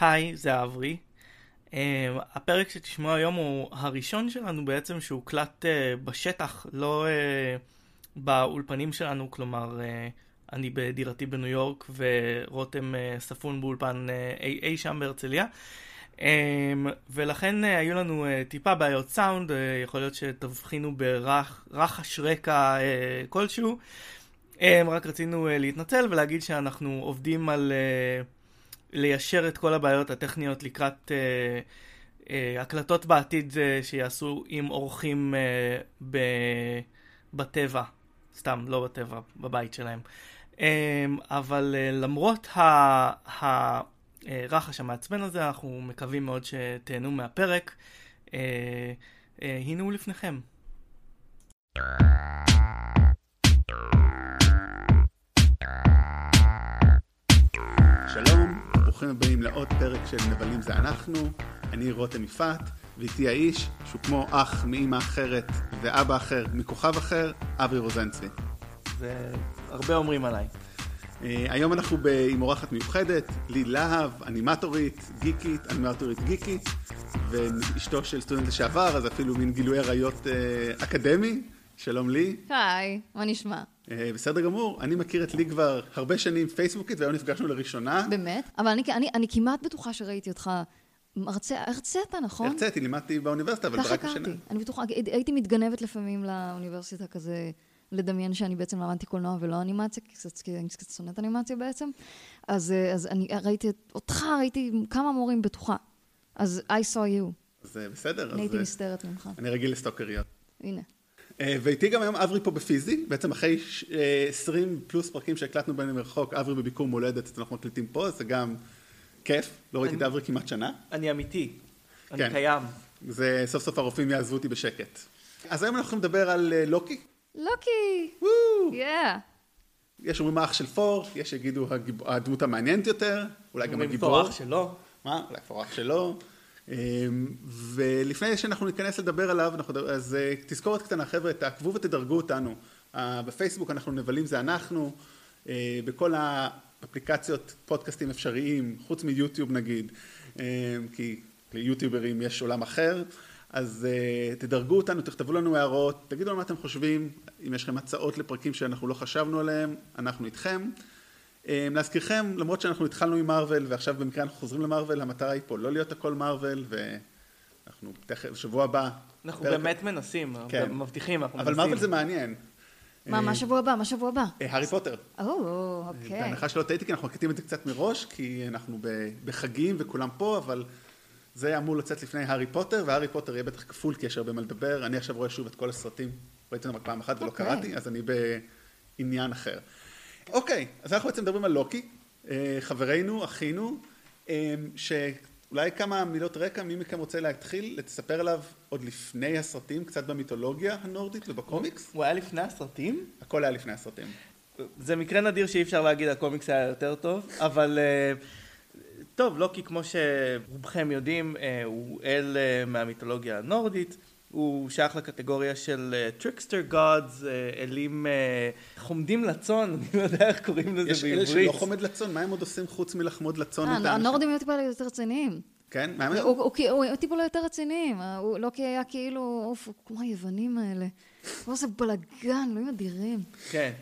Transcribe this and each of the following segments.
היי, זה אברי. Um, הפרק שתשמעו היום הוא הראשון שלנו בעצם שהוקלט uh, בשטח, לא uh, באולפנים שלנו, כלומר, uh, אני בדירתי בניו יורק ורותם uh, ספון באולפן uh, אי, אי שם בהרצליה. Um, ולכן uh, היו לנו uh, טיפה בעיות סאונד, uh, יכול להיות שתבחינו ברחש רקע uh, כלשהו. Um, רק רצינו uh, להתנצל ולהגיד שאנחנו עובדים על... Uh, ליישר את כל הבעיות הטכניות לקראת אה, אה, הקלטות בעתיד אה, שיעשו עם אורחים אה, ב, בטבע, סתם, לא בטבע, בבית שלהם. אה, אבל אה, למרות הרחש המעצבן הזה, אנחנו מקווים מאוד שתהנו מהפרק. אה, אה, הנה הוא לפניכם. שלום, ברוכים הבאים לעוד פרק של נבלים זה אנחנו, אני רותם יפעת, ואיתי האיש שהוא כמו אח מאמא אחרת ואבא אחר מכוכב אחר, אברי רוזנצי. זה הרבה אומרים עליי. Uh, היום אנחנו ב... עם אורחת מיוחדת, לי להב, אנימטורית, גיקית, אנימטורית גיקית, ואשתו של סטודנט לשעבר, אז אפילו מין גילוי עריות uh, אקדמי. שלום לי. היי, מה נשמע? Uh, בסדר גמור, אני מכיר את לי כבר הרבה שנים פייסבוקית, והיום נפגשנו לראשונה. באמת? אבל אני, אני, אני כמעט בטוחה שראיתי אותך מרצה, הרצית, נכון? הרציתי, לימדתי באוניברסיטה, אבל רק השנה. הכרתי, אני בטוחה, הייתי מתגנבת לפעמים לאוניברסיטה כזה, לדמיין שאני בעצם למדתי קולנוע ולא אנימציה, כי אני קצת שונאת אנימציה בעצם. אז, אה, אז אני ראיתי אותך, ראיתי כמה מורים בטוחה. אז I saw you, אז אה, בסדר, אני הייתי אה, נסתרת ממך. אני רגיל לסטוקריות. הנה. אה, ואיתי גם היום אברי פה בפיזי, בעצם אחרי ש- אה, 20 פלוס פרקים שהקלטנו בין מרחוק, אברי בביקור מולדת, אז אנחנו מקליטים פה, זה גם כיף, לא ראיתי את אברי כמעט שנה, אני אמיתי. אני כן. קיים. זה סוף סוף הרופאים יעזבו אותי בשקט. אז היום אנחנו הולכים לדבר על אה, לוקי, לוקי! וואו! יאה! יש אומרים האח של פור, יש שיגידו הדמות המעניינת יותר, אולי גם אומרים הגיבור. בתור אח שלו. מה? אולי כבר אח שלו. אמ, ולפני שאנחנו ניכנס לדבר עליו, אנחנו, אז אה, תזכורת קטנה, חבר'ה, תעקבו ותדרגו אותנו. אה, בפייסבוק אנחנו נבלים זה אנחנו, אה, בכל האפליקציות פודקאסטים אפשריים, חוץ מיוטיוב נגיד, כי ליוטיוברים יש עולם אחר. אז תדרגו אותנו, תכתבו לנו הערות, תגידו לנו מה אתם חושבים, אם יש לכם הצעות לפרקים שאנחנו לא חשבנו עליהם, אנחנו איתכם. Um, להזכירכם, למרות שאנחנו התחלנו עם מארוול ועכשיו במקרה אנחנו חוזרים למארוול, המטרה היא פה לא להיות הכל מארוול, ואנחנו תכף, שבוע הבא. אנחנו פרק- באמת מנסים, כן. מבטיחים, אנחנו אבל מנסים. מארוול זה מעניין. מה, אה, מה שבוע הבא? מה שבוע הבא? אה, הארי פוטר. או, אוקיי. בהנחה שלא טעיתי, כי אנחנו מקליטים את זה קצת מראש, כי אנחנו בחגים וכולם פה, אבל זה אמור לצאת לפני הארי פוטר, והארי פוטר יהיה בטח כפול, כי יש הרבה מה לדבר. אני עכשיו רואה שוב את כל הסרטים, ראיתי אותם רק פעם אחת ולא אוקיי. קראתי, אז אני בעניין אחר. אוקיי, אז אנחנו בעצם מדברים על לוקי, אה, חברנו, אחינו, אה, שאולי כמה מילות רקע, מי מכם רוצה להתחיל, לספר עליו עוד לפני הסרטים, קצת במיתולוגיה הנורדית ובקומיקס? הוא היה לפני הסרטים? הכל היה לפני הסרטים. זה מקרה נדיר שאי אפשר להגיד הקומיקס היה יותר טוב, אבל אה, טוב, לוקי כמו שרובכם יודעים, הוא אל מהמיתולוגיה הנורדית, הוא שייך לקטגוריה של trickster gods, אלים אה, חומדים לצון, אני לא יודע איך קוראים לזה יש בעברית. אלה של חומד לצון, מה הם עוד עושים חוץ מלחמוד לצון אה? הנורדים היו טיפה יותר רציניים. כן? מה הם הוא- הוא הוא- הוא טיפה לא יותר רציניים. אה, הוא- לוקי היה כאילו, אוף, הוא כמו היוונים האלה. הוא עושה בלאגן, אלוהים אדירים. כן.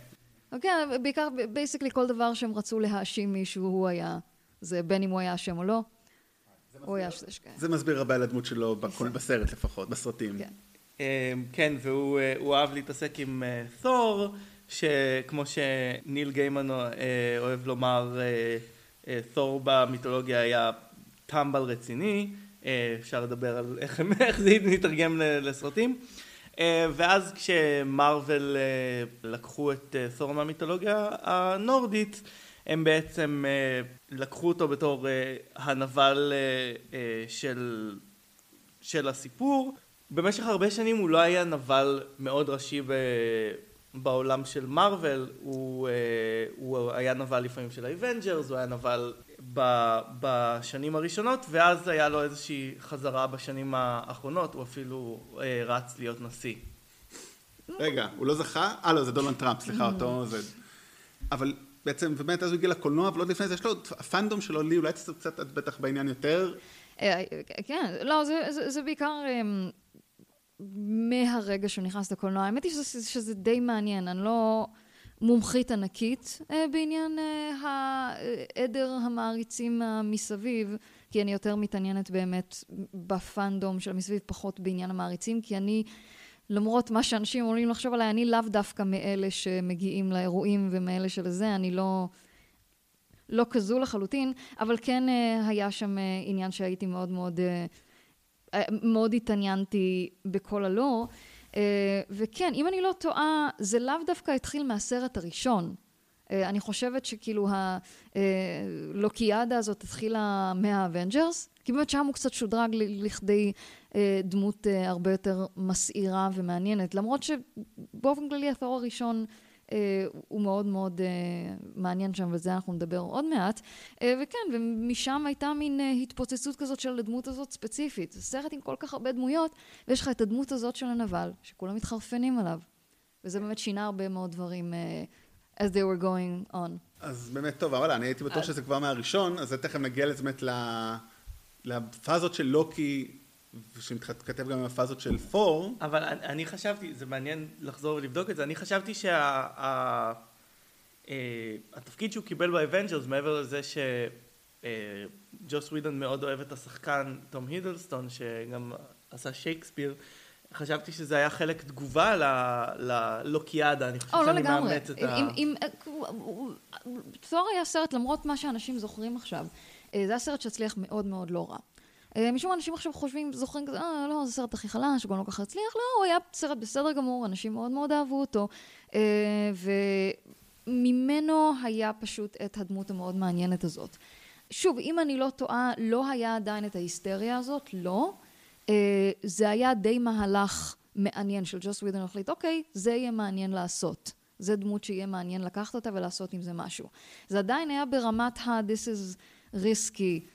אוקיי, בעיקר, basically כל דבר שהם רצו להאשים מישהו, הוא היה. זה בין אם הוא היה אשם או לא. הוא היה שזה שכן. זה מסביר הרבה על הדמות שלו בכל- בסרט לפחות, בסרטים. כן. אה, כן, והוא אה, אהב להתעסק עם אה, תור, שכמו שניל גיימן אה, אוהב לומר, תור במיתולוגיה היה טמבל רציני, אפשר לדבר על איך איך זה מתרגם לסרטים. ואז כשמרוויל לקחו את תור מהמיתולוגיה הנורדית, הם בעצם אה, לקחו אותו בתור אה, הנבל אה, של של הסיפור. במשך הרבה שנים הוא לא היה נבל מאוד ראשי ב... בעולם של מארוול, הוא, הוא היה נבל לפעמים של האבנג'רס, הוא היה נבל ב... בשנים הראשונות, ואז היה לו איזושהי חזרה בשנים האחרונות, הוא אפילו אה, רץ להיות נשיא. רגע, הוא לא זכה? אה, לא, זה דונלד טראמפ, סליחה, אותו זה... אבל בעצם, ובאמת אז הוא הגיע לקולנוע, אבל עוד לפני זה יש לו ה fandom שלו, לי, אולי קצת, את בטח בעניין יותר. אה, כן, לא, זה, זה, זה בעיקר אמ, מהרגע שהוא נכנס לקולנוע. האמת היא שזה, שזה די מעניין, אני לא מומחית ענקית אה, בעניין אה, העדר המעריצים מסביב, כי אני יותר מתעניינת באמת בפאנדום של מסביב, פחות בעניין המעריצים, כי אני... למרות מה שאנשים אומרים לחשוב עליי, אני לאו דווקא מאלה שמגיעים לאירועים ומאלה של זה, אני לא, לא כזו לחלוטין, אבל כן אה, היה שם אה, עניין שהייתי מאוד מאוד, אה, מאוד התעניינתי בכל הלא. וכן, אם אני לא טועה, זה לאו דווקא התחיל מהסרט הראשון. אני חושבת שכאילו הלוקיאדה הזאת התחילה מהאבנג'רס, כי באמת שם הוא קצת שודרג לכדי דמות אה, הרבה יותר מסעירה ומעניינת, למרות שבאופן כללי התור הראשון אה, הוא מאוד מאוד מעניין שם, וזה אנחנו נדבר עוד מעט. וכן, ומשם הייתה מין התפוצצות כזאת של הדמות הזאת ספציפית. זה סרט עם כל כך הרבה דמויות, ויש לך את הדמות הזאת של הנבל, שכולם מתחרפנים עליו. וזה באמת שינה הרבה מאוד דברים as they were going on. אז באמת, טוב, אבל אני הייתי בטוח שזה כבר מהראשון, אז תכף נגיע לזה באמת לפאזות של לוקי שמתכתב גם עם הפאזות של תור. אבל אני, אני חשבתי, זה מעניין לחזור ולבדוק את זה, אני חשבתי שהתפקיד שה, אה, שהוא קיבל באבנג'רס, מעבר לזה שג'וס ווידון מאוד אוהב את השחקן תום הידלסטון, שגם עשה שייקספיר, חשבתי שזה היה חלק תגובה ללוקיאדה, אני חושבת לא שאני מאמץ את ה... תור היה סרט, למרות מה שאנשים זוכרים עכשיו, אה, זה היה סרט שהצליח מאוד מאוד לא רע. אה, משום אנשים עכשיו חושבים, זוכרים כזה, אה, לא, זה הסרט הכי חלש, הוא גם לא ככה הצליח, לא, הוא היה סרט בסדר גמור, אנשים מאוד מאוד אהבו אותו, אה, וממנו היה פשוט את הדמות המאוד מעניינת הזאת. שוב, אם אני לא טועה, לא היה עדיין את ההיסטריה הזאת, לא. אה, זה היה די מהלך מעניין של ג'וס ווידון החליט, אוקיי, זה יהיה מעניין לעשות. זה דמות שיהיה מעניין לקחת אותה ולעשות עם זה משהו. זה עדיין היה ברמת ה- this is risky.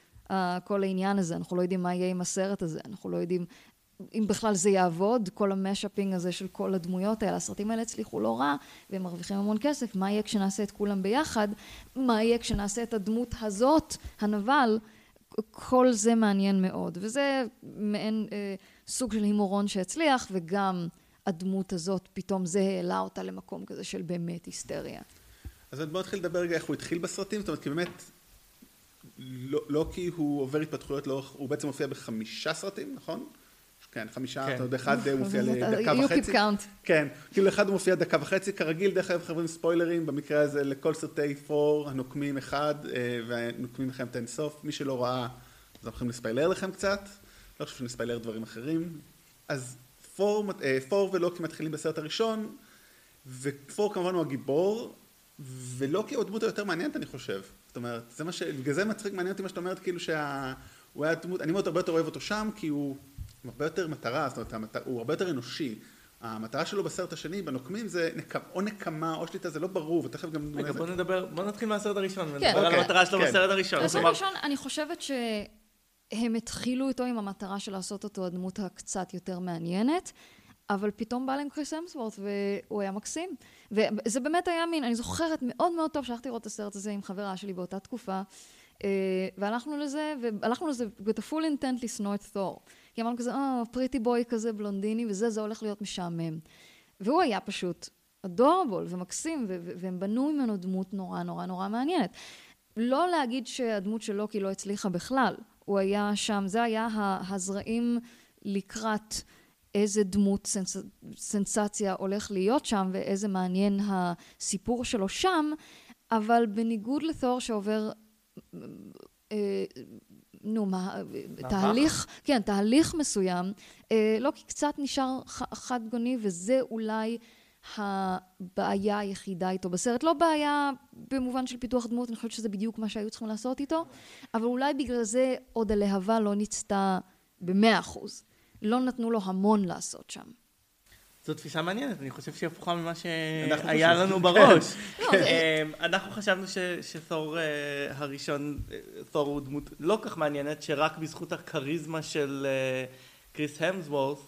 כל העניין הזה, אנחנו לא יודעים מה יהיה עם הסרט הזה, אנחנו לא יודעים אם בכלל זה יעבוד, כל ה mashupping הזה של כל הדמויות האלה, הסרטים האלה הצליחו לא רע, והם מרוויחים המון כסף, מה יהיה כשנעשה את כולם ביחד, מה יהיה כשנעשה את הדמות הזאת, הנבל, כל זה מעניין מאוד, וזה מעין אה, סוג של הימורון שהצליח, וגם הדמות הזאת, פתאום זה העלה אותה למקום כזה של באמת היסטריה. אז בוא נתחיל לדבר רגע איך הוא התחיל בסרטים, זאת אומרת, כי באמת לא, לא כי הוא עובר התפתחויות לאורך, הוא בעצם מופיע בחמישה סרטים, נכון? כן, חמישה, כן. אתה יודע, אחד מופיע לדקה וחצי. כן, כאילו אחד הוא מופיע דקה וחצי, כרגיל, דרך אגב חברים ספוילרים, במקרה הזה לכל סרטי פור, הנוקמים אחד, אה, והנוקמים לכם את האינסוף, מי שלא ראה, אז אנחנו יכולים לספיילר לכם קצת, לא חושב שנספיילר דברים אחרים. אז פור, אה, פור ולוקי מתחילים בסרט הראשון, ופור כמובן הוא הגיבור, ולוקי הוא הדמות היותר מעניינת אני חושב. זאת אומרת, זה מה ש... בגלל זה מצחיק, מעניין אותי מה שאת אומרת, כאילו שה... הוא היה דמות, אני מאוד הרבה יותר אוהב אותו שם, כי הוא הרבה יותר מטרה, זאת אומרת, המת... הוא הרבה יותר אנושי. המטרה שלו בסרט השני, בנוקמים, זה נק... או נקמה או שליטה, זה לא ברור, ותכף גם... רגע, בוא נדבר, בוא נתחיל מהסרט הראשון, כן. ונדבר על המטרה שלו כן. בסרט הראשון. בסרט הראשון, אני חושבת שהם התחילו איתו עם המטרה של לעשות אותו הדמות הקצת יותר מעניינת. אבל פתאום בא להם קריס אמסוורט והוא היה מקסים. וזה באמת היה מין, אני זוכרת מאוד מאוד טוב שהלכתי לראות את הסרט הזה עם חברה שלי באותה תקופה, אה, והלכנו לזה, והלכנו לזה with a full intent לשנוא את תור. כי אמרנו כזה, אה, פריטי בוי כזה בלונדיני, וזה, זה הולך להיות משעמם. והוא היה פשוט אדורבול ומקסים, והם בנו ממנו דמות נורא נורא נורא מעניינת. לא להגיד שהדמות של לוקי לא הצליחה בכלל, הוא היה שם, זה היה הזרעים לקראת איזה דמות סנס... סנסציה הולך להיות שם ואיזה מעניין הסיפור שלו שם, אבל בניגוד לתור שעובר אה, נו, מה, תהליך, כן, תהליך מסוים, אה, לא כי קצת נשאר חד גוני וזה אולי הבעיה היחידה איתו בסרט. לא בעיה במובן של פיתוח דמות, אני חושבת שזה בדיוק מה שהיו צריכים לעשות איתו, אבל אולי בגלל זה עוד הלהבה לא ניצתה במאה אחוז. לא נתנו לו המון לעשות שם. זו תפיסה מעניינת, אני חושב שהיא הפוכה ממה שהיה לנו בראש. לא, אמ, אנחנו חשבנו שתור אה, הראשון, אה, תור הוא דמות לא כך מעניינת, שרק בזכות הכריזמה של אה, קריס המסוורת'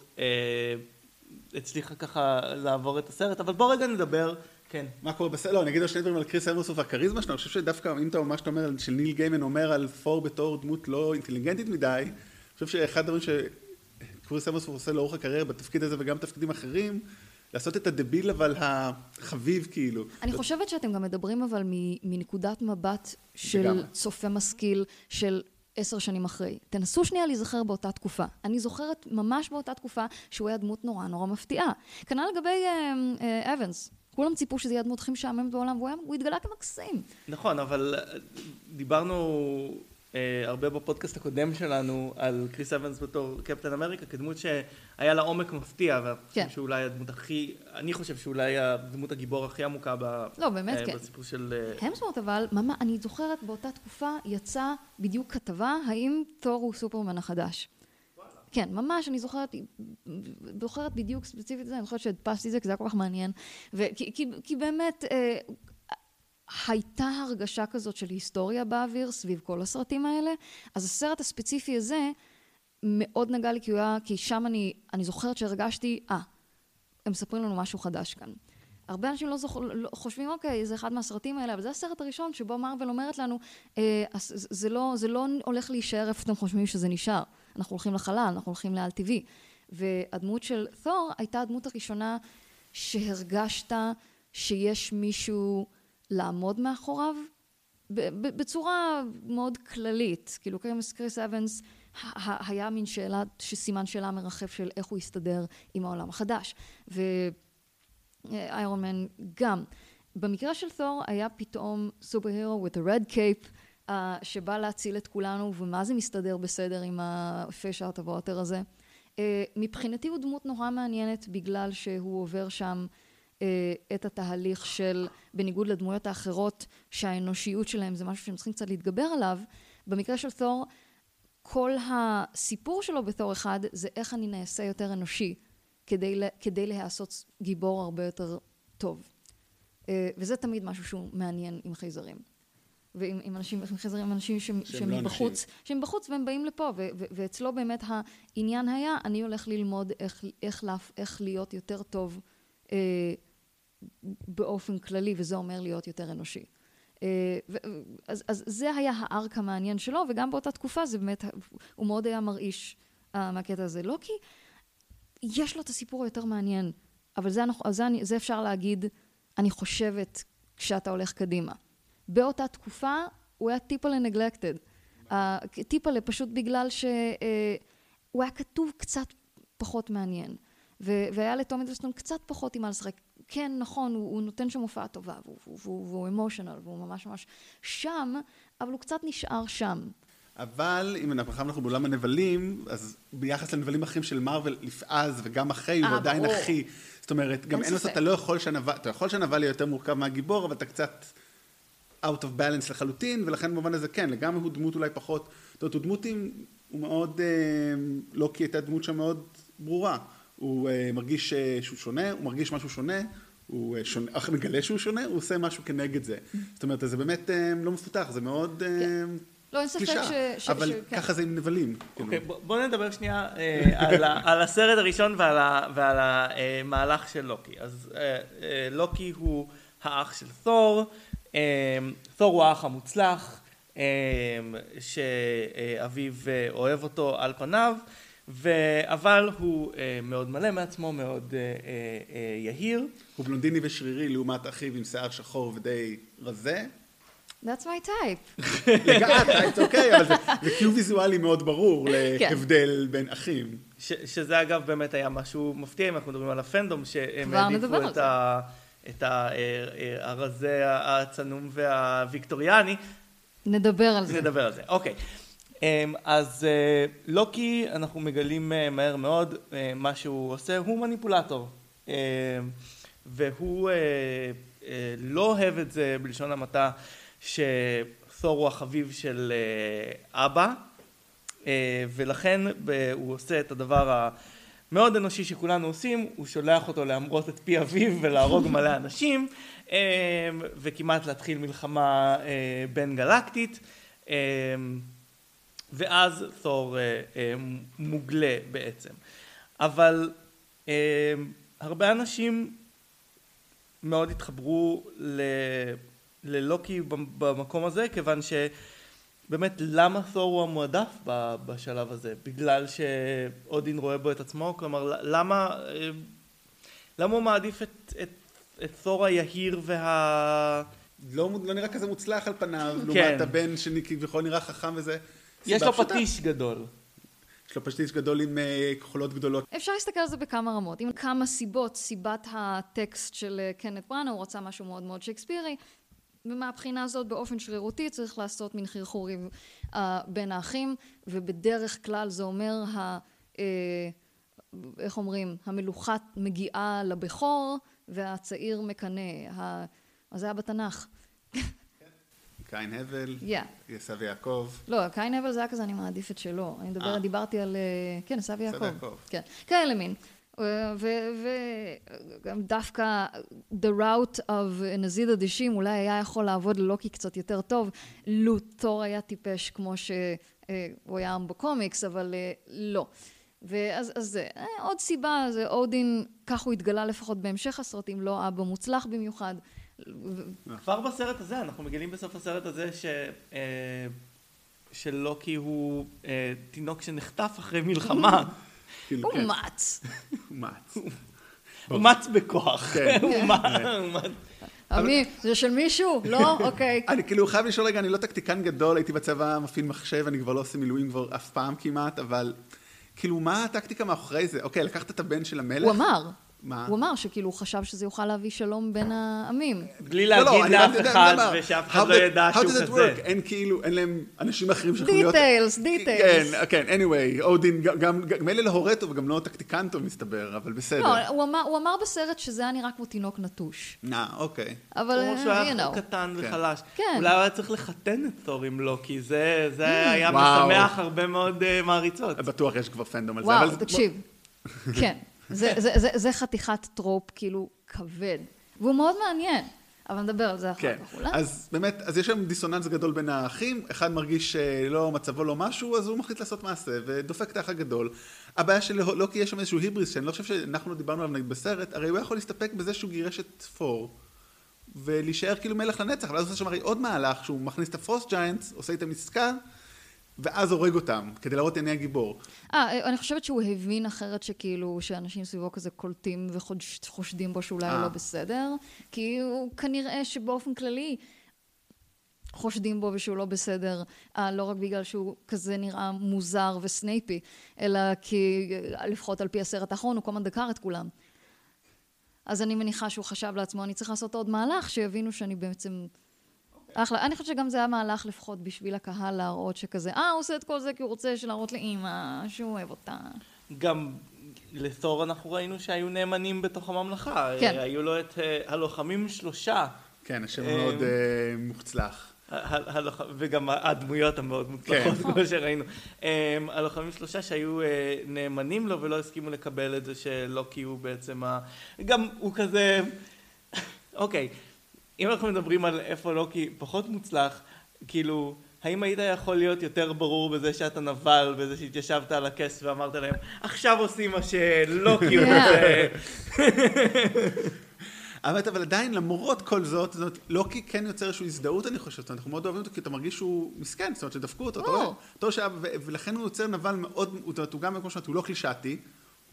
הצליחה ככה לעבור את הסרט, אבל בוא רגע נדבר כן. מה קורה בסדר? לא, אני אגיד עוד שני דברים על קריס אברסוף והכריזמה שלו, אני חושב שדווקא, אם אתה ממש אומר, של ניל גיימן אומר על פור בתור דמות לא אינטליגנטית מדי, אני חושב שאחד הדברים שקריס אברסוף עושה לאורך הקריירה בתפקיד הזה וגם בתפקידים אחרים, לעשות את הדביל אבל החביב כאילו. אני חושבת שאתם גם מדברים אבל מנקודת מבט של לגמרי. צופה משכיל, של עשר שנים אחרי. תנסו שנייה להיזכר באותה תקופה. אני זוכרת ממש באותה תקופה שהוא היה דמות נורא נורא מפתיעה. כנ"ל לגבי אה, אה, אבנס. כולם ציפו שזה יהיה הדמות הכי משעממת בעולם, והוא התגלה כמקסים. נכון, אבל אה, דיברנו הרבה בפודקאסט הקודם שלנו על קריס אבנס בתור קפטן אמריקה כדמות שהיה לה עומק מפתיע, ואני כן. חושב שאולי הדמות הכי, אני חושב שאולי הדמות הגיבור הכי עמוקה ב, לא, באמת אה, כן. בסיפור של... אה, המסוורט אבל, ממש, אני זוכרת באותה תקופה יצא בדיוק כתבה, האם תור הוא סופרמן החדש. כן, ממש, אני זוכרת, זוכרת בדיוק ספציפית את זה, אני זוכרת שהדפסתי את זה, כי זה היה כל כך מעניין. וכי, כי, כי באמת, אה, הייתה הרגשה כזאת של היסטוריה באוויר סביב כל הסרטים האלה, אז הסרט הספציפי הזה מאוד נגע לי, כי, הוא היה, כי שם אני, אני זוכרת שהרגשתי, אה, הם מספרים לנו משהו חדש כאן. הרבה אנשים לא, זוכ... לא חושבים, אוקיי, זה אחד מהסרטים האלה, אבל זה הסרט הראשון שבו מרוויל אומרת לנו, אה, זה, לא, זה לא הולך להישאר איפה אתם חושבים שזה נשאר. אנחנו הולכים לחלל, אנחנו הולכים לעל טבעי. והדמות של תור הייתה הדמות הראשונה שהרגשת שיש מישהו לעמוד מאחוריו, בצורה מאוד כללית. כאילו קריס אבנס היה מין שאלה, סימן שאלה מרחף של איך הוא יסתדר עם העולם החדש. ו... איירון מן גם. במקרה של תור היה פתאום סופר הירו with a red cape uh, שבא להציל את כולנו ומה זה מסתדר בסדר עם out of water הזה. Uh, מבחינתי הוא דמות נורא מעניינת בגלל שהוא עובר שם את התהליך של בניגוד לדמויות האחרות שהאנושיות שלהם זה משהו שהם צריכים קצת להתגבר עליו. במקרה של תור כל הסיפור שלו בתור אחד זה איך אני נעשה יותר אנושי כדי, כדי להיעשות גיבור הרבה יותר טוב. אה, וזה תמיד משהו שהוא מעניין עם חייזרים. ועם עם אנשים, עם חייזרים, עם אנשים ש- שהם לא מבחוץ, אנשים. שהם בחוץ והם באים לפה, ו- ו- ואצלו באמת העניין היה, אני הולך ללמוד איך, איך, להפ- איך להיות יותר טוב אה, באופן כללי, וזה אומר להיות יותר אנושי. אה, אז, אז זה היה הארק המעניין שלו, וגם באותה תקופה זה באמת, הוא מאוד היה מרעיש אה, מהקטע הזה. לא כי יש לו את הסיפור היותר מעניין, אבל זה, אנחנו- זה, זה אפשר להגיד, אני חושבת, כשאתה הולך קדימה. באותה תקופה הוא היה טיפלה נגלקטד. טיפלה פשוט בגלל שהוא היה כתוב קצת פחות מעניין. והיה לטום הידלסטון קצת פחות עם מה לשחק. כן, נכון, הוא, הוא נותן שם הופעה טובה, והוא- והוא- והוא והוא אמושיונל, והוא ממש ממש שם, אבל הוא קצת נשאר שם. אבל אם אנחנו אנחנו בעולם הנבלים, אז ביחס לנבלים אחרים של מארוול, אז וגם אחרי, הוא אה, עדיין. אחי. זאת אומרת, גם אין ספק. אתה לא יכול שהנבל, אתה יכול שהנבל יהיה יותר מורכב מהגיבור, אבל אתה קצת out of balance לחלוטין, ולכן במובן הזה כן, לגמרי הוא דמות אולי פחות, זאת אומרת, הוא דמות עם, הוא מאוד, אה, לוקי הייתה דמות שם מאוד ברורה. הוא אה, מרגיש אה, שהוא שונה, הוא מרגיש משהו שונה, הוא אה, שונה, אך מגלה שהוא שונה, הוא עושה משהו כנגד זה. זאת אומרת, זה באמת אה, לא מפותח, זה מאוד... אה, לא, אין ספק ש- אבל כן. ככה זה עם נבלים. אוקיי, כאילו. בוא- בוא נדבר שנייה על הסרט הראשון ועל המהלך של לוקי. אז לוקי הוא האח של תור, תור הוא האח המוצלח, שאביו אוהב אותו על פניו, אבל הוא אה, מאוד מלא מעצמו, מאוד אה, אה, אה, יהיר. הוא בלונדיני ושרירי לעומת אחיו עם שיער שחור ודי רזה. That's my type. לגמרי, זה אוקיי, אבל זה- זה קיו ויזואלי מאוד ברור כן. להבדל בין אחים. ש, שזה אגב באמת היה משהו מפתיע אם אנחנו מדברים על הפנדום שהם כבר נדבר העדיפו על את, זה. ה, את ה, אה, אה, הרזה הצנום והוויקטוריאני, נדבר על זה. נדבר על זה, אוקיי. אמ, אז אה, לוקי אנחנו מגלים אה, מהר מאוד אה, מה שהוא עושה, הוא מניפולטור. אמ, והוא לא אוהב את זה בלשון המעטה שתור הוא החביב של אבא. ולכן הוא עושה את הדבר המאוד אנושי שכולנו עושים, הוא שולח אותו להמרות את פי אביו ולהרוג מלא אנשים, אה, וכמעט להתחיל מלחמה בין גלקטית, ואז תור אה, אה, מוגלה בעצם. אבל אה, הרבה אנשים מאוד התחברו ל... ללוקי במקום הזה, כיוון שבאמת למה תור הוא המועדף בשלב הזה? בגלל שאודין רואה בו את עצמו? כלומר, למה, למה הוא מעדיף את, את, את תור היהיר וה... לא, לא נראה כזה מוצלח על פניו, כן. לעומת הבן שכביכול נראה חכם וזה. יש לו. פטיש גדול. יש לו פטיש גדול עם uh, כחולות גדולות. אפשר להסתכל על זה בכמה רמות, עם כמה סיבות, סיבת הטקסט של uh, קנט בראנה, הוא רצה משהו מאוד מאוד שייקספירי, ומהבחינה הזאת באופן שרירותי צריך לעשות מין חרחורים uh, בין האחים, ובדרך כלל זה אומר, ה, uh, איך אומרים, המלוכה מגיעה לבכור, והצעיר מקנא. ה... אז זה היה בתנ"ך. קין הבל. עשו יעקב. לא, קין הבל זה היה כזה, אני מעדיף את שלו. אני מדברת, דיברתי על, כן, עשו יעקב. כן, כאלה מין. וגם דווקא the route of נזיד עדישים אולי היה יכול לעבוד ללוקי קצת יותר טוב, לו תור היה טיפש כמו שהוא היה בקומיקס, אבל לא. ואז אז זה עוד סיבה, זה אודין, כך הוא התגלה לפחות בהמשך הסרטים, לא אבא מוצלח במיוחד. כבר בסרט הזה, אנחנו מגלים בסוף הסרט הזה ש... אה, שלוקי הוא אה, תינוק שנחטף אחרי מלחמה. כאילו, הוא כן. מץ. הוא מץ. הוא מץ בכוח. כן. הוא מץ. עמי, זה של מישהו? לא? אוקיי. אני כאילו חייב לשאול רגע, אני לא טקטיקן גדול, הייתי בצבא מפעיל מחשב, אני כבר לא עושה מילואים כבר אף פעם כמעט, אבל כאילו מה הטקטיקה מאחורי זה? אוקיי, לקחת את הבן של המלך? הוא אמר. מה? הוא אמר שכאילו הוא חשב שזה יוכל להביא שלום בין העמים. בלי לא, לא, להגיד לאף אחד, ושאף אחד לא ידע שהוא כזה. אין כאילו, אין להם אנשים אחרים שיכולים להיות... details, details. כן, כן, anyway, אודין, גם מילא לא הורה טוב וגם לא טקטיקן טוב מסתבר, אבל בסדר. לא, הוא אמר בסרט שזה היה נראה כמו תינוק נטוש. אה, אוקיי. אבל, you know. שהוא היה קטן כן. וחלש. כן. אולי הוא היה צריך לחתן את תור עם לוקי, זה mm. היה משמח הרבה מאוד אה, מעריצות. בטוח יש כבר fandom על זה. וואו, תקשיב. כן. זה, זה, זה, זה חתיכת trope כאילו כבד, והוא מאוד מעניין. אבל נדבר על זה אחר כן. כך אולי. אז באמת, אז יש שם דיסוננס גדול בין האחים, אחד מרגיש שלא, מצבו לא משהו, אז הוא מחליט לעשות מעשה, ודופק את האח הגדול. הבעיה של לוקי יש שם איזשהו היבריס, שאני לא חושב שאנחנו לא דיברנו עליו בסרט, הרי הוא יכול להסתפק בזה שהוא גירש את תור, ולהישאר כאילו מלך לנצח, ואז הוא עושה שם הרי עוד מהלך, שהוא מכניס את ה frost giants, עושה איתם עסקה, ואז הורג אותם, כדי להראות עיני הגיבור. אה, אני חושבת שהוא הבין אחרת שכאילו, שאנשים סביבו כזה קולטים וחושדים בו שאולי הוא לא בסדר, כי הוא כנראה שבאופן כללי חושדים בו ושהוא לא בסדר, אה, לא רק בגלל שהוא כזה נראה מוזר וסנייפי, אלא כי לפחות על פי הסרט האחרון הוא כל הזמן דקר את כולם. אז אני מניחה שהוא חשב לעצמו, אני צריך לעשות עוד מהלך, שיבינו שאני בעצם... אחלה. אני חושבת שגם זה היה מהלך לפחות בשביל הקהל להראות שכזה, אה, הוא עושה את כל זה כי הוא רוצה להראות לאימא שהוא אוהב אותה. גם לתור אנחנו ראינו שהיו נאמנים בתוך הממלכה. כן. היו לו את אה, הלוחמים שלושה. כן, השם מאוד uh, מוצלח. וגם הדמויות המאוד מוצלחות, כן. כמו שראינו. הלוחמים שלושה שהיו אה, נאמנים לו ולא הסכימו לקבל את זה שלוקי הוא בעצם ה... גם הוא כזה... אוקיי. אם אנחנו מדברים על איפה לוקי פחות מוצלח, כאילו, האם היית יכול להיות יותר ברור בזה שאתה נבל, בזה שהתיישבת על הכס ואמרת להם, עכשיו עושים מה שלוקי רוצה. האמת, אבל עדיין, למרות כל זאת, זאת אומרת, לוקי כן יוצר איזושהי הזדהות, אני חושב. אנחנו מאוד אוהבים אותו, כי אתה מרגיש שהוא מסכן, זאת אומרת, שדפקו אותו, אתה רואה? ולכן הוא יוצר נבל מאוד, זאת אומרת, הוא גם, כמו שאומרת, הוא לא קלישאתי,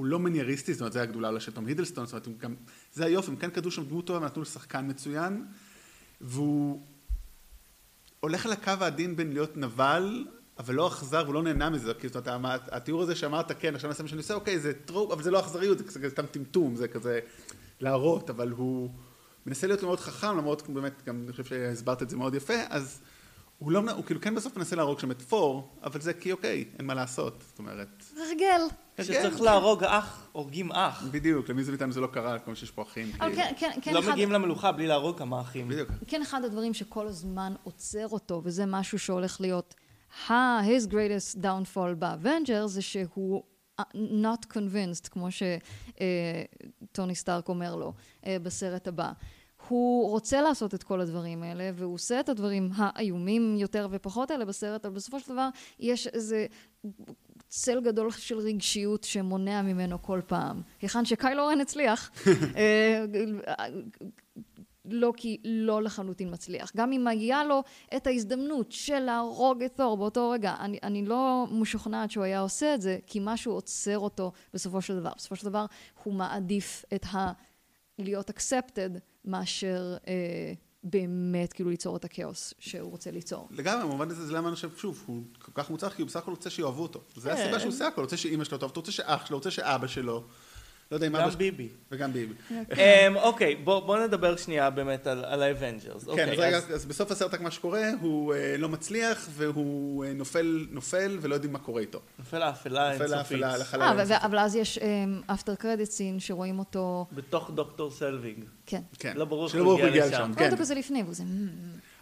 הוא לא מנייריסטי, זאת אומרת, זה הגדולה של תום הידלסטון, זאת אומרת, גם, זה היופי, הם כן כתבו שם דמות טובה, נתנו לשחקן מצוין, והוא הולך על הקו העדין בין להיות נבל, אבל לא אכזר, והוא לא נהנה מזה, כי זאת אומרת, התיאור הזה שאמרת, כן, עכשיו נעשה מה שאני עושה, אוקיי, זה טרופ, אבל זה לא אכזריות, זה כזה סתם טמטום, זה כזה להראות, אבל הוא מנסה להיות מאוד חכם, למרות, באמת, גם אני חושב שהסברת את זה מאוד יפה, אז הוא לא, הוא כאילו כן בסוף מנסה להרוג שם את פור, אבל זה כי אוקיי, אין מה לעשות, זאת אומרת. הרגל. כשצריך להרוג אח, הורגים אח. בדיוק, למי זה מאיתנו זה לא קרה, כמו שיש פה אחים. אבל כן, כן, כן. לא מגיעים למלוכה בלי להרוג כמה אחים. בדיוק. כן, אחד הדברים שכל הזמן עוצר אותו, וזה משהו שהולך להיות ה- his greatest downfall באבנג'רס, זה שהוא not convinced, כמו שטוני סטארק אומר לו בסרט הבא. הוא רוצה לעשות את כל הדברים האלה, והוא עושה את הדברים האיומים יותר ופחות האלה בסרט, אבל בסופו של דבר יש איזה צל גדול של רגשיות שמונע ממנו כל פעם. היכן שקיילו רן הצליח, אה, לוקי לא לחלוטין מצליח. גם אם היה לו את ההזדמנות של להרוג את תור באותו רגע, אני, אני לא משוכנעת שהוא היה עושה את זה, כי משהו עוצר אותו בסופו של דבר. בסופו של דבר הוא מעדיף את ה... להיות accepted מאשר אה, באמת כאילו ליצור את הכאוס שהוא רוצה ליצור. לגמרי, במובן הזה זה למה אני חושב, שוב, הוא כל כך מוצלח, כי הוא בסך הכל רוצה שיאהבו אותו. זה כן. הסיבה שהוא עושה הכל, הוא רוצה שאימא שלו טוב, הוא רוצה שאח שלו, הוא רוצה שאבא שלו. לא יודע אם אבא גם. ביבי. וגם ביבי. אמ, אוקיי, בוא בוא נדבר שנייה באמת על על האבנג'רס. כן, אוקיי, אז רגע, אז בסוף הסרט רק מה שקורה, הוא אה, לא מצליח, והוא אה, נופל, נופל, ולא יודעים מה קורה איתו. נופל לאפלה האינסופית. לחלל. אה, אבל אז יש after credit scene שרואים אותו, בתוך דוקטור סלוויג. כן. כן. לא ברור איך שלא הוא ברור איך הגיע לשם. כן. אותו כזה לפני, והוא זה... "מ, מ,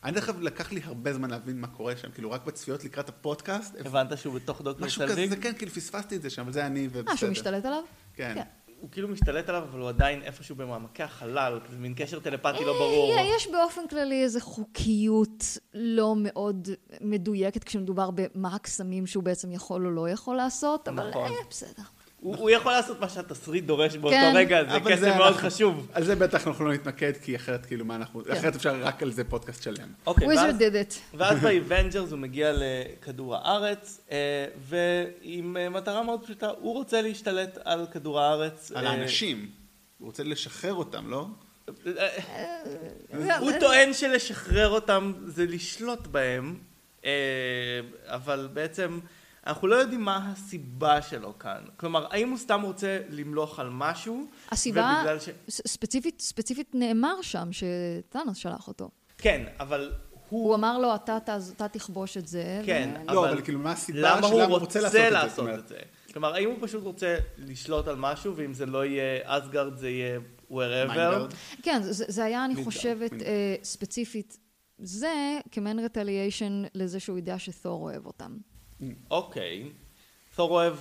אני דרך אגב, לקח לי הרבה זמן להבין מה קורה שם, כאילו רק בצפיות לקראת הפודקאסט, הבנת שהוא בתוך דוקטור משהו סלוויג? כזה, כן, כאילו פספסתי את זה שם, אבל זה אני ובסדר. אה, שהוא משתלט עליו? כן. הוא כאילו משתלט עליו, אבל הוא עדיין איפשהו במעמקי החלל, כזה מין קשר טלפתי לא ברור. אה, יש באופן כללי איזו חוקיות לא מאוד מדויקת כשמדובר במה הקסמים שהוא בעצם יכול או לא יכול לעשות, אבל נכון. אה, בסדר. הוא הוא יכול לעשות מה שהתסריט דורש באותו כן. רגע, זה אבל קסם מאוד אנחנו- חשוב. על זה בטח אנחנו לא נתמקד, כי אחרת כאילו מה אנחנו, אחרת אפשר רק על זה פודקאסט שלם. אוקיי, ואז- wizard did it. ואז ב Avengers הוא מגיע לכדור הארץ, אה, ועם אה, מטרה מאוד פשוטה, הוא רוצה להשתלט על כדור הארץ. על אה, האנשים. הוא רוצה לשחרר אותם, לא? הוא טוען שלשחרר אותם זה לשלוט בהם, אבל בעצם אנחנו לא יודעים מה הסיבה שלו כאן. כלומר, האם הוא סתם רוצה למלוך על משהו, הסיבה, ש... ספציפית, ספציפית נאמר שם שטאנוס שלח אותו. כן, אבל הוא... הוא אמר לו, אתה, אתה, אתה תכבוש את זה. כן, ו- לא, אבל כאילו, מה הסיבה למה הוא רוצה רוצה לעשות, לעשות את זה? את זה? כלומר, האם הוא פשוט רוצה לשלוט על משהו, ואם זה לא יהיה אסגרד זה יהיה wherever? כן, זה, זה היה, אני חושבת. אה, ספציפית, זה כמעין רטליישן לזה שהוא יודע שתור אוהב אותם. אוקיי. תור אוהב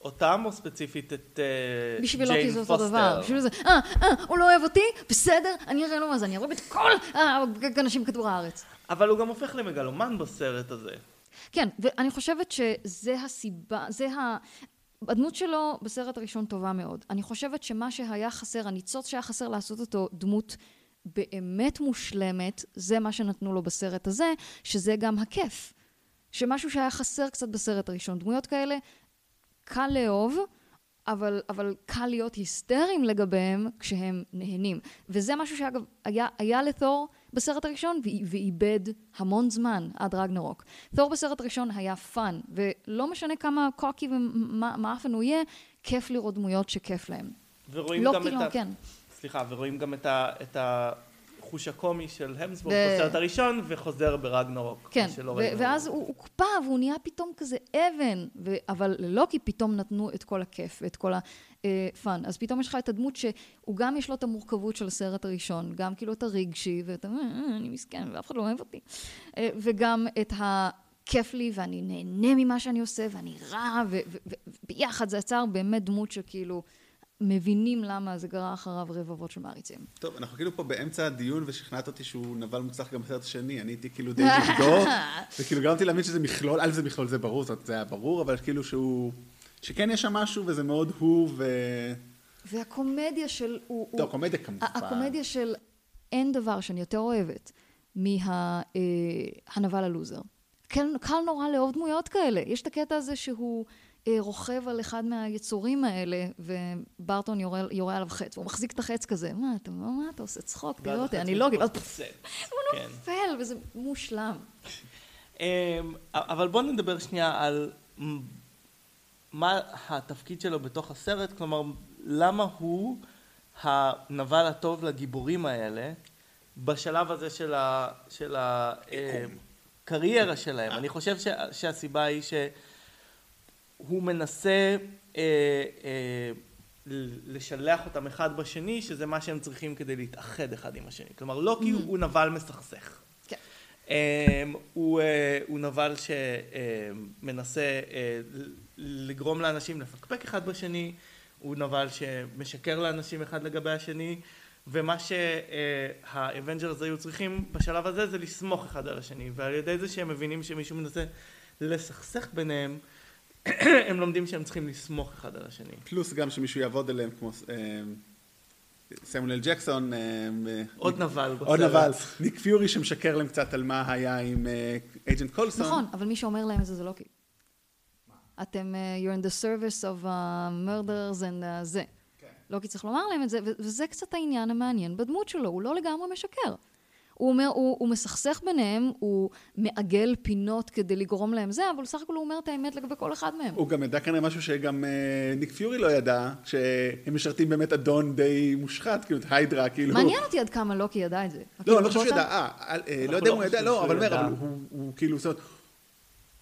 אותם, או ספציפית את אה, בשבילו כי ג'יין זה אותו פוסטר? דבר. בשבילו זה, אה, אה, הוא לא אוהב אותי? בסדר, אני אראה לו מה זה, אני ארוג את כל האנשים בכדור הארץ. אבל הוא גם הופך למגלומן בסרט הזה. כן, ואני חושבת שזה הסיבה, זה ה... הדמות שלו בסרט הראשון טובה מאוד. אני חושבת שמה שהיה חסר, הניצוץ שהיה חסר לעשות אותו דמות באמת מושלמת, זה מה שנתנו לו בסרט הזה, שזה גם הכיף. שמשהו שהיה חסר קצת בסרט הראשון. דמויות כאלה, קל לאהוב, אבל, אבל קל להיות היסטריים לגביהם כשהם נהנים. וזה משהו שאגב היה, היה לתור בסרט הראשון ואיבד המון זמן עד רגנרוק. תור בסרט הראשון היה fun, ולא משנה כמה קוקי ומעפן הוא יהיה, כיף לראות דמויות שכיף להם. ורואים לא גם כאילו, את ה... כן. סליחה, ורואים גם את ה... את החוש הקומי של המסבורג ו- בסרט הראשון, וחוזר ברגנרוק. כן, ו-. ואז הוא הוקפא והוא נהיה פתאום כזה אבן, ו- אבל ללוקי פתאום נתנו את כל הכיף ואת כל הפאן. אז פתאום יש לך את הדמות שהוא גם יש לו את המורכבות של הסרט הראשון, גם כאילו את הרגשי, ואתה אומר, "אה, אני מסכן ואף אחד לא אוהב אותי. אה, וגם את ה... כיף לי ואני נהנה ממה שאני עושה ואני רע וביחד זה יצר באמת דמות שכאילו מבינים למה זה גרר אחריו רבבות של מעריצים. טוב, אנחנו כאילו פה באמצע הדיון ושכנעת אותי שהוא נבל מוצלח גם בסרט השני, אני הייתי כאילו די נגדו, וכאילו גרמתי להאמין שזה מכלול, א' זה מכלול, זה ברור, זאת זה היה ברור, אבל כאילו שהוא, שכן יש שם משהו וזה מאוד הוא ו... והקומדיה של... הוא, טוב, הוא- קומדיה כמובן. הקומדיה של אין דבר שאני יותר אוהבת מהנבל הלוזר. קל, קל נורא לאהוב דמויות כאלה. יש את הקטע הזה שהוא אה, רוכב על אחד מהיצורים האלה, וברטון יורה, יורה עליו חץ, והוא מחזיק את החץ כזה, מה אתה, מה, מה אתה עושה צחוק? תראה אותי, אני לא... הוא כן. נופל, וזה מושלם. אמ, אבל בואו נדבר שנייה על מה התפקיד שלו בתוך הסרט, כלומר, למה הוא הנבל הטוב לגיבורים האלה בשלב הזה של ה- של הקריירה שלהם. אני חושב שה- שהסיבה היא שהוא מנסה אה, אה, לשלח אותם אחד בשני, שזה מה שהם צריכים כדי להתאחד אחד עם השני. כלומר, לוקי הוא נבל מסכסך. כן. Um, הוא, uh, הוא נבל שמנסה uh, לגרום לאנשים לפקפק אחד בשני, הוא נבל שמשקר לאנשים אחד לגבי השני, ומה שה Avengers היו צריכים בשלב הזה זה לסמוך אחד על השני, ועל ידי זה שהם מבינים שמישהו מנסה לסכסך ביניהם, הם לומדים שהם צריכים לסמוך אחד על השני. פלוס גם שמישהו יעבוד עליהם כמו... אה, סמואל ג'קסון. אה, עוד נבל בסרט. עוד נבל. ניק פיורי שמשקר להם קצת על מה היה עם agent קולסון. נכון, אבל מי שאומר להם את זה זה לוקי. אתם, אה, you're in the service of uh, murderers and אה, זה. כן. לוקי צריך לומר להם את זה, וזה קצת העניין המעניין בדמות שלו, הוא לא לגמרי משקר. הוא אומר, הוא, הוא מסכסך ביניהם, הוא מעגל פינות כדי לגרום להם זה, אבל בסך הכל הוא אומר את האמת לגבי כל אחד מהם. הוא גם ידע כנראה משהו שגם אה, ניק פיורי לא ידע, שהם משרתים באמת אדון די מושחת, כאילו, את היידרה, כאילו... מעניין אותי עד כמה לוקי ידע את זה. לא, אני לא חושב שהוא ידע, אה, אה לא יודע אם הוא ידע, לא, אבל הוא כאילו, זאת אומרת,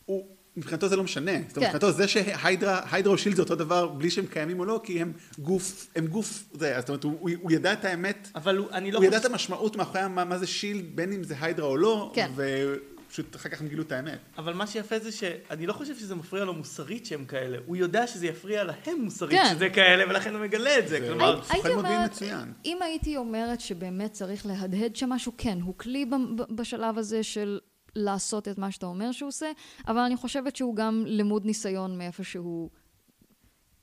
הוא... מבחינתו זה לא משנה. זאת אומרת, כן. מבחינתו זה שהיידרה או שילד זה אותו דבר בלי שהם קיימים או לא, כי הם גוף, הם גוף, זה, זאת אומרת, הוא, הוא ידע את האמת, אבל הוא, אני לא הוא ידע את המשמעות מאחורי מה, מה זה שילד, בין אם זה היידרה או לא, כן. ופשוט אחר כך הם גילו את האמת. אבל מה שיפה זה שאני לא חושב שזה מפריע לו מוסרית שהם כאלה, הוא יודע שזה יפריע להם מוסרית כן. שזה כאלה, ולכן הוא מגלה את זה, זה כלומר... הייתי אומרת, מצוין. אם הייתי אומרת שבאמת צריך להדהד שם משהו, כן, הוא כלי בשלב הזה של לעשות את מה שאתה אומר שהוא עושה, אבל אני חושבת שהוא גם למוד ניסיון מאיפה שהוא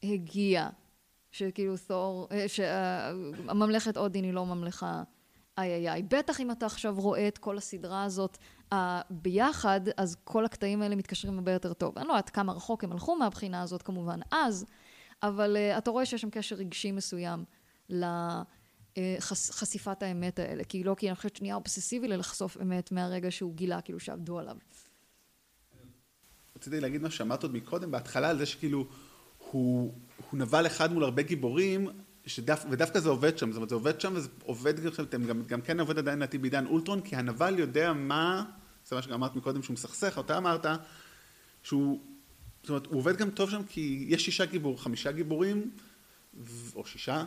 הגיע. שכאילו תור, אה, שהממלכת אודין היא לא ממלכה איי איי איי. בטח אם אתה עכשיו רואה את כל הסדרה הזאת uh, ביחד, אז כל הקטעים האלה מתקשרים הרבה יותר טוב. אני לא יודעת כמה רחוק הם הלכו מהבחינה הזאת כמובן אז, אבל uh, אתה רואה שיש שם קשר רגשי מסוים ל... אה, חש, חשיפת האמת האלה. כי לא, כי אני חושבת שנהיה אובססיבי ללחשוף אמת מהרגע שהוא גילה, כאילו שעבדו עליו. רציתי להגיד מה שאמרת עוד מקודם, בהתחלה על זה שכאילו הוא, הוא נבל אחד מול הרבה גיבורים, שדף, ודווקא זה עובד שם, זאת אומרת זה עובד שם וזה עובד גם, גם כן עובד עדיין לדעתי בעידן אולטרון, כי הנבל יודע מה, זה מה שגם אמרת מקודם שהוא מסכסך, אותה אמרת, שהוא, זאת אומרת הוא עובד גם טוב שם כי יש שישה גיבור, חמישה גיבורים, או שישה,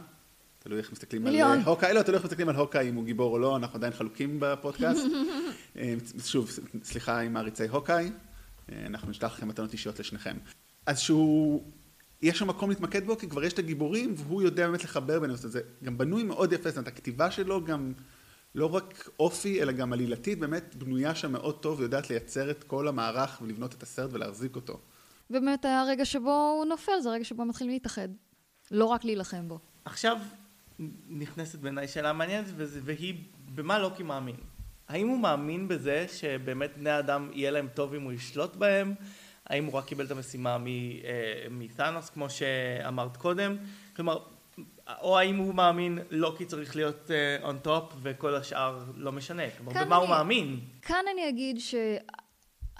תלוי איך מסתכלים מיליון. על הוקאי, לא, תלוי איך מסתכלים על הוקאי, אם הוא גיבור או לא, אנחנו עדיין חלוקים בפודקאסט. אה, שוב, סליחה עם מעריצי הוקאי, אה, אנחנו נשלח לכם מתנות אישיות לשניכם. אז שהוא, יש שם מקום להתמקד בו, כי כבר יש את הגיבורים, והוא יודע באמת לחבר ביניהם, זה גם בנוי מאוד יפה, זאת אומרת, הכתיבה שלו גם לא רק אופי, אלא גם עלילתית, באמת בנויה שם מאוד טוב, ויודעת לייצר את כל המערך ולבנות את הסרט ולהחזיק אותו. ובאמת הרגע שבו הוא נופל, זה הרגע שבו מתחילים להתאחד. לא רק להילחם בו. עכשיו, נכנסת בעיניי שאלה מעניינת, והיא במה לוקי מאמין. האם הוא מאמין בזה שבאמת בני אדם יהיה להם טוב אם הוא ישלוט בהם? האם הוא רק קיבל את המשימה אה, מתאנוס כמו שאמרת קודם? כלומר, או האם הוא מאמין לוקי צריך להיות on אה, top וכל השאר לא משנה? כלומר, במה אני, הוא מאמין? כאן אני אגיד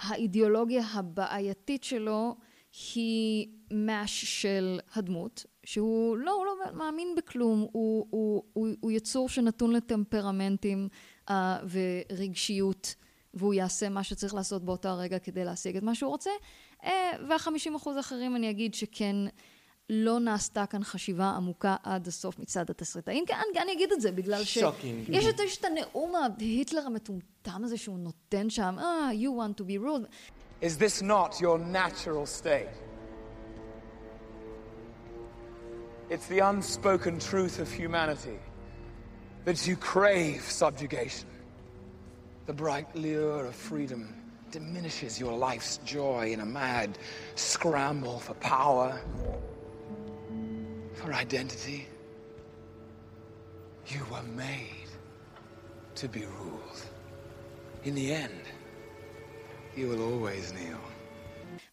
שהאידיאולוגיה הבעייתית שלו היא מש של הדמות, שהוא לא, הוא לא מאמין בכלום, הוא, הוא, הוא, הוא יצור שנתון לטמפרמנטים uh, ורגשיות, והוא יעשה מה שצריך לעשות באותו הרגע כדי להשיג את מה שהוא רוצה. Uh, והחמישים אחוז האחרים אני אגיד שכן לא נעשתה כאן חשיבה עמוקה עד הסוף מצד התסריטאים. כן, אני אגיד את זה, בגלל ש... שוקינג. יש את, יש את הנאום ההיטלר המטומטם הזה שהוא נותן שם, אה, ah, you want to be ruled. Is this not your natural state? It's the unspoken truth of humanity that you crave subjugation. The bright lure of freedom diminishes your life's joy in a mad scramble for power, for identity. You were made to be ruled. In the end, you will always kneel.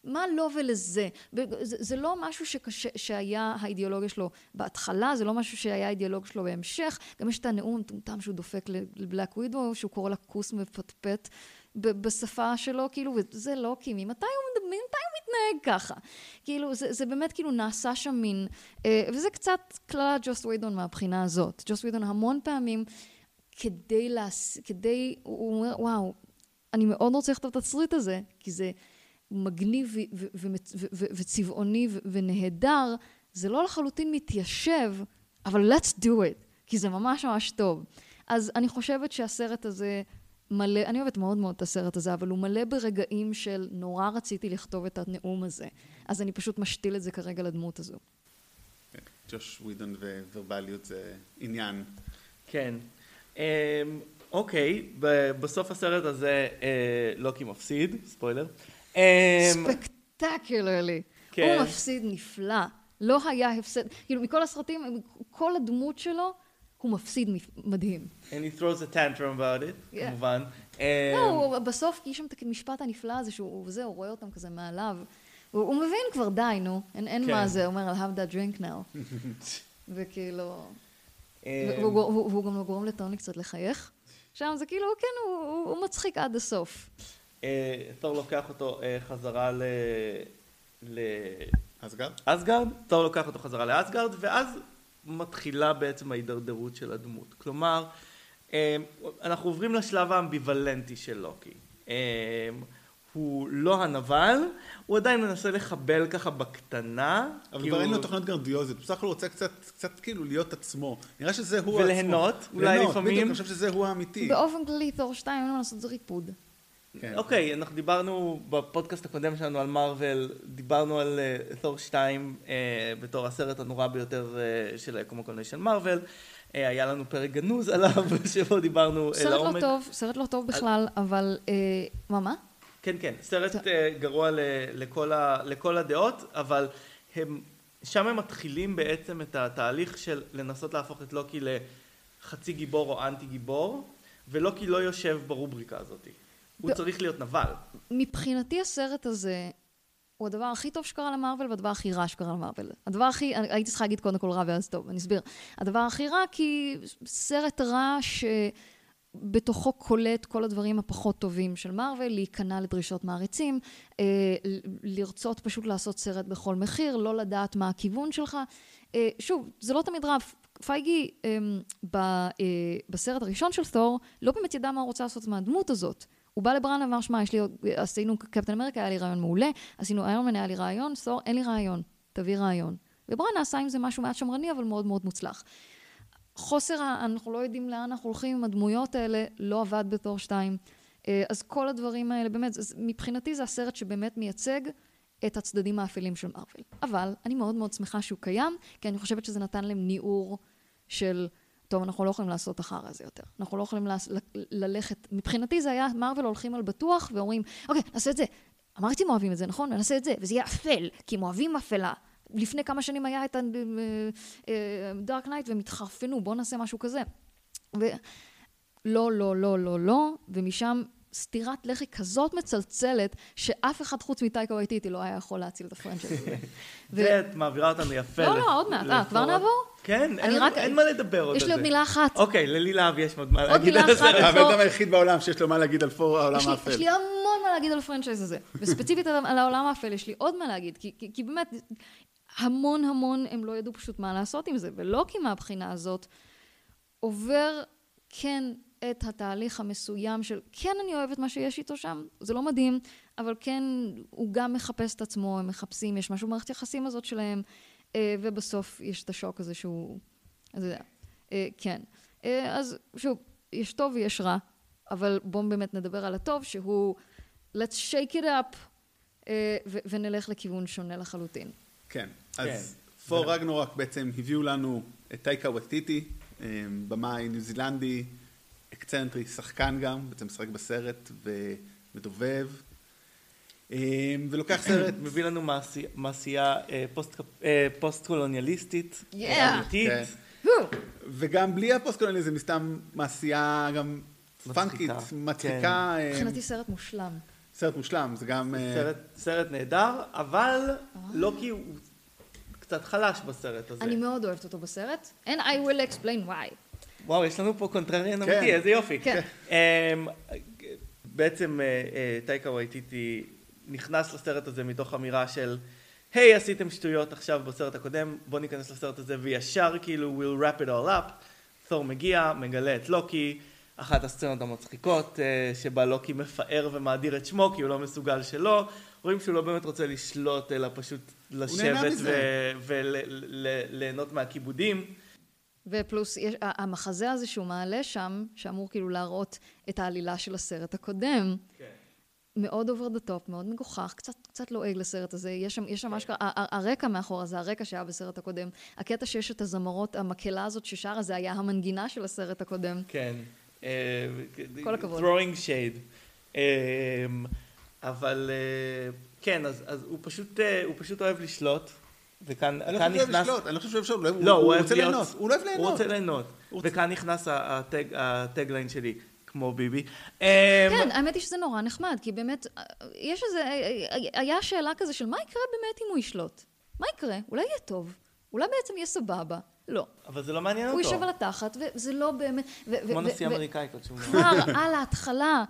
מה לו ולזה? זה, זה לא משהו שקשה, שהיה האידיאולוגיה שלו בהתחלה, זה לא משהו שהיה האידיאולוגיה שלו בהמשך. גם יש את הנאום המטומטם שהוא דופק לבלק ווידו, שהוא קורא לה כוס מפטפט בשפה שלו, כאילו, וזה לא כי ממתי הוא, ממתי הוא מתנהג ככה? כאילו, זה, זה באמת כאילו נעשה שם מין, אה, וזה קצת כללת ג'וסט ווידון מהבחינה הזאת. ג'וסט ווידון המון פעמים, כדי, להס... כדי, הוא אומר, וואו, אני מאוד רוצה לכתוב את התסריט הזה, כי זה... מגניב וצבעוני ונהדר, זה לא לחלוטין מתיישב, אבל let's do it, כי זה ממש ממש טוב. אז אני חושבת שהסרט הזה מלא, אני אוהבת מאוד מאוד את הסרט הזה, אבל הוא מלא ברגעים של נורא רציתי לכתוב את הנאום הזה, אז אני פשוט משתיל את זה כרגע לדמות הזו. ג'וש ווידון וורבליות זה עניין. כן. אמ, אוקיי, בסוף הסרט הזה אה, לוקי מפסיד, ספוילר. ספקטקולרלי. כן. הוא מפסיד נפלא. לא היה הפסד, כאילו מכל הסרטים, כל הדמות שלו, הוא מפסיד מדהים. And he throws a tantrum about it, Yeah. כמובן. לא, אמ, בסוף, כי יש שם את המשפט הנפלא הזה, שהוא וזה, הוא רואה אותם כזה מעליו. הוא, הוא מבין כבר, די, נו, אין, אין כן. מה זה, הוא אומר, I'll have that drink now. וכאילו... אמ, והוא, והוא, והוא גם גורם לטוני קצת לחייך. שם זה כאילו, כן, הוא מצחיק עד הסוף. אה, תור לוקח אותו אה, חזרה ל... אסגרד? לאסגרד, תור לוקח אותו חזרה לאסגרד, ואז מתחילה בעצם ההידרדרות של הדמות. כלומר, אה, אנחנו עוברים לשלב האמביוולנטי של לוקי. הוא לא הנבל, הוא עדיין מנסה לחבל ככה בקטנה. אבל כבר אין הוא- לו תוכניות גרנדיוזיות, הוא בסך הכל רוצה קצת, קצת כאילו להיות עצמו. נראה שזה הוא וליהנות, עצמו. אולי ליהנות, לפעמים. בדיוק, אני חושב שזה הוא האמיתי. באופן כללי, תור 2, אין מה לעשות, זה ריפוד. כן. אוקיי, אנחנו דיברנו בפודקאסט הקודם שלנו על מארוול, דיברנו על uh, תור 2 uh, בתור הסרט הנורא ביותר uh, של היקום הקולנועי של מארוול. Uh, היה לנו פרק גנוז עליו, שבו דיברנו uh, סרט לעומק. לא טוב, סרט לא טוב בכלל, אבל... אה, מה, מה? כן, כן, סרט uh, גרוע ל, לכל, ה, לכל הדעות, אבל הם, שם הם מתחילים בעצם את התהליך של לנסות להפוך את לוקי לחצי גיבור או אנטי גיבור, ולוקי לא יושב ברובריקה הזאת. הוא צריך להיות נבל. מבחינתי הסרט הזה הוא הדבר הכי טוב שקרה למרוויל והדבר הכי רע שקרה למרוויל. הדבר הכי, הייתי צריכה להגיד קודם כל רע ואז טוב, אני אסביר. הדבר הכי רע כי סרט רע שבתוכו קולט כל הדברים הפחות טובים של מארוול, להיכנע לדרישות מעריצים, אה, לרצות פשוט לעשות סרט בכל מחיר, לא לדעת מה הכיוון שלך. אה, שוב, זה לא תמיד רע. פייגי אה, ב, אה, בסרט הראשון של תור לא באמת ידע מה הוא רוצה לעשות מהדמות הזאת. הוא בא לבראן ואמר, שמע, יש לי, עשינו קפטן אמריקה, היה לי רעיון מעולה, עשינו איירון מן, היה לי רעיון, תור, אין לי רעיון, תביא רעיון. ובראן עשה עם זה משהו מעט שמרני, אבל מאוד מאוד מוצלח. חוסר, אנחנו לא יודעים לאן אנחנו הולכים עם הדמויות האלה, לא עבד בתור שתיים. אה, אז כל הדברים האלה, באמת, מבחינתי זה הסרט שבאמת מייצג את הצדדים האפלים של מארוול. אבל אני מאוד מאוד שמחה שהוא קיים, כי אני חושבת שזה נתן להם ניעור של, טוב, אנחנו לא יכולים לעשות את החרא הזה יותר. אנחנו לא יכולים ללכת, מבחינתי זה היה, מארוול הולכים על בטוח ואומרים, אוקיי, נעשה את זה. אמרתי הם אוהבים את זה, נכון? ונעשה את זה, וזה יהיה אפל, כי הם אוהבים אפלה. לפני כמה שנים היה את דארק נייט והם התחרפנו, בואו נעשה משהו כזה. ולא, לא, לא, לא, לא, ומשם סטירת לחי כזאת מצלצלת, שאף אחד חוץ מטייקה וייטיטי לא היה יכול להציל את ה franchise הזה. ו- ואת מעבירה אותנו יפה. לא, לא, עוד מעט. אה, כבר. נעבור? כן, אני אין, רק- אין מה לדבר עוד על יש זה. לי עוד מילה אחת. אוקיי, ללי להב יש עוד מה עוד להגיד על הסרט. אחת. הבן פה- אדם היחיד בעולם שיש לו מה להגיד על פור העולם יש האפל. יש לי המון מה להגיד על הפרנצ'ייז הזה, וספציפית על, על העולם האפל, יש לי עוד מה להגיד, כי, כי, כי באמת, המון המון הם לא ידעו פשוט מה לעשות עם זה, ולא כי מהבחינה הזאת עובר כן את התהליך המסוים של כן אני אוהבת מה שיש איתו שם, זה לא מדהים, אבל כן הוא גם מחפש את עצמו, הם מחפשים, יש משהו במערכת יחסים הזאת שלהם, אה, ובסוף יש את השוק הזה שהוא, אתה יודע, אה, כן. אה, אז שוב, יש טוב ויש רע, אבל בואו באמת נדבר על הטוב, שהוא let's shake it up, אה, ו- ונלך לכיוון שונה לחלוטין. כן. כן. אז פור רגנורק בעצם הביאו לנו את טייקה וטיטי, במאי ניו זילנדי, אקצנטרי, שחקן גם, בעצם משחק בסרט ומדובב. אה, ולוקח סרט, מביא לנו מעשי- מעשייה אה, פוסט- אה, פוסט-קולוניאליסטית. אמיתית. כן. וגם בלי הפוסט-קולוניאליזם, היא סתם מעשייה גם פאנקית, מצחיקה. מצחיקה, אה, מבחינתי סרט מושלם. סרט מושלם, זה גם... אה, סרט, נהדר, אבל לוקי הוא קצת חלש בסרט הזה. אני מאוד אוהבת אותו בסרט, and I will explain why. וואו, יש לנו פה קונטרריאן כן. אמיתי, איזה יופי. כן. אמ, בעצם אה, טייקה וייטיטי נכנס לסרט הזה מתוך אמירה של היי, עשיתם שטויות עכשיו בסרט הקודם, בואו ניכנס לסרט הזה וישר כאילו we'll wrap it all up. תור מגיע, מגלה את לוקי, אחת הסצנות המצחיקות אה, שבה לוקי מפאר ומאדיר את שמו כי הוא לא מסוגל שלא. רואים שהוא לא באמת רוצה לשלוט אלא פשוט לשבת. וליהנות מהכיבודים. ופלוס, יש, המחזה הזה שהוא מעלה שם, שאמור כאילו להראות את העלילה של הסרט הקודם, כן. מאוד over the top, מאוד מגוחך, קצת, קצת לועג לסרט הזה. יש שם, יש שם אשכרה, ה- ה- הרקע מאחורה זה הרקע שהיה בסרט הקודם. הקטע שיש את הזמרות, המקהלה הזאת ששרה, זה היה המנגינה של הסרט הקודם. כן. אה, כל הכבוד. throwing shade. אה, אבל אה, כן, אז, אז הוא, פשוט, הוא פשוט אוהב לשלוט, וכאן אני לא כאן חושב שהוא אוהב נכנס... לשלוט, אני לא חושב שהוא אוהב הוא- לא, הוא הוא אוהב רוצה להיות... ליהנות, הוא אוהב הוא ליהנות. רוצה ליהנות. הוא רוצה- וכאן נכנס הטג- הטגליין שלי, כמו ביבי. אמ, כן, האמת היא שזה נורא נחמד, כי באמת, אה, יש איזה, אה, היה שאלה כזה של מה יקרה באמת אם הוא ישלוט? מה יקרה? אולי יהיה טוב. אולי בעצם יהיה סבבה. לא. אבל זה לא מעניין הוא אותו. יושב על התחת, וזה לא באמת... כמו נשיא אמריקאי כלשהו. כבר על ההתחלה,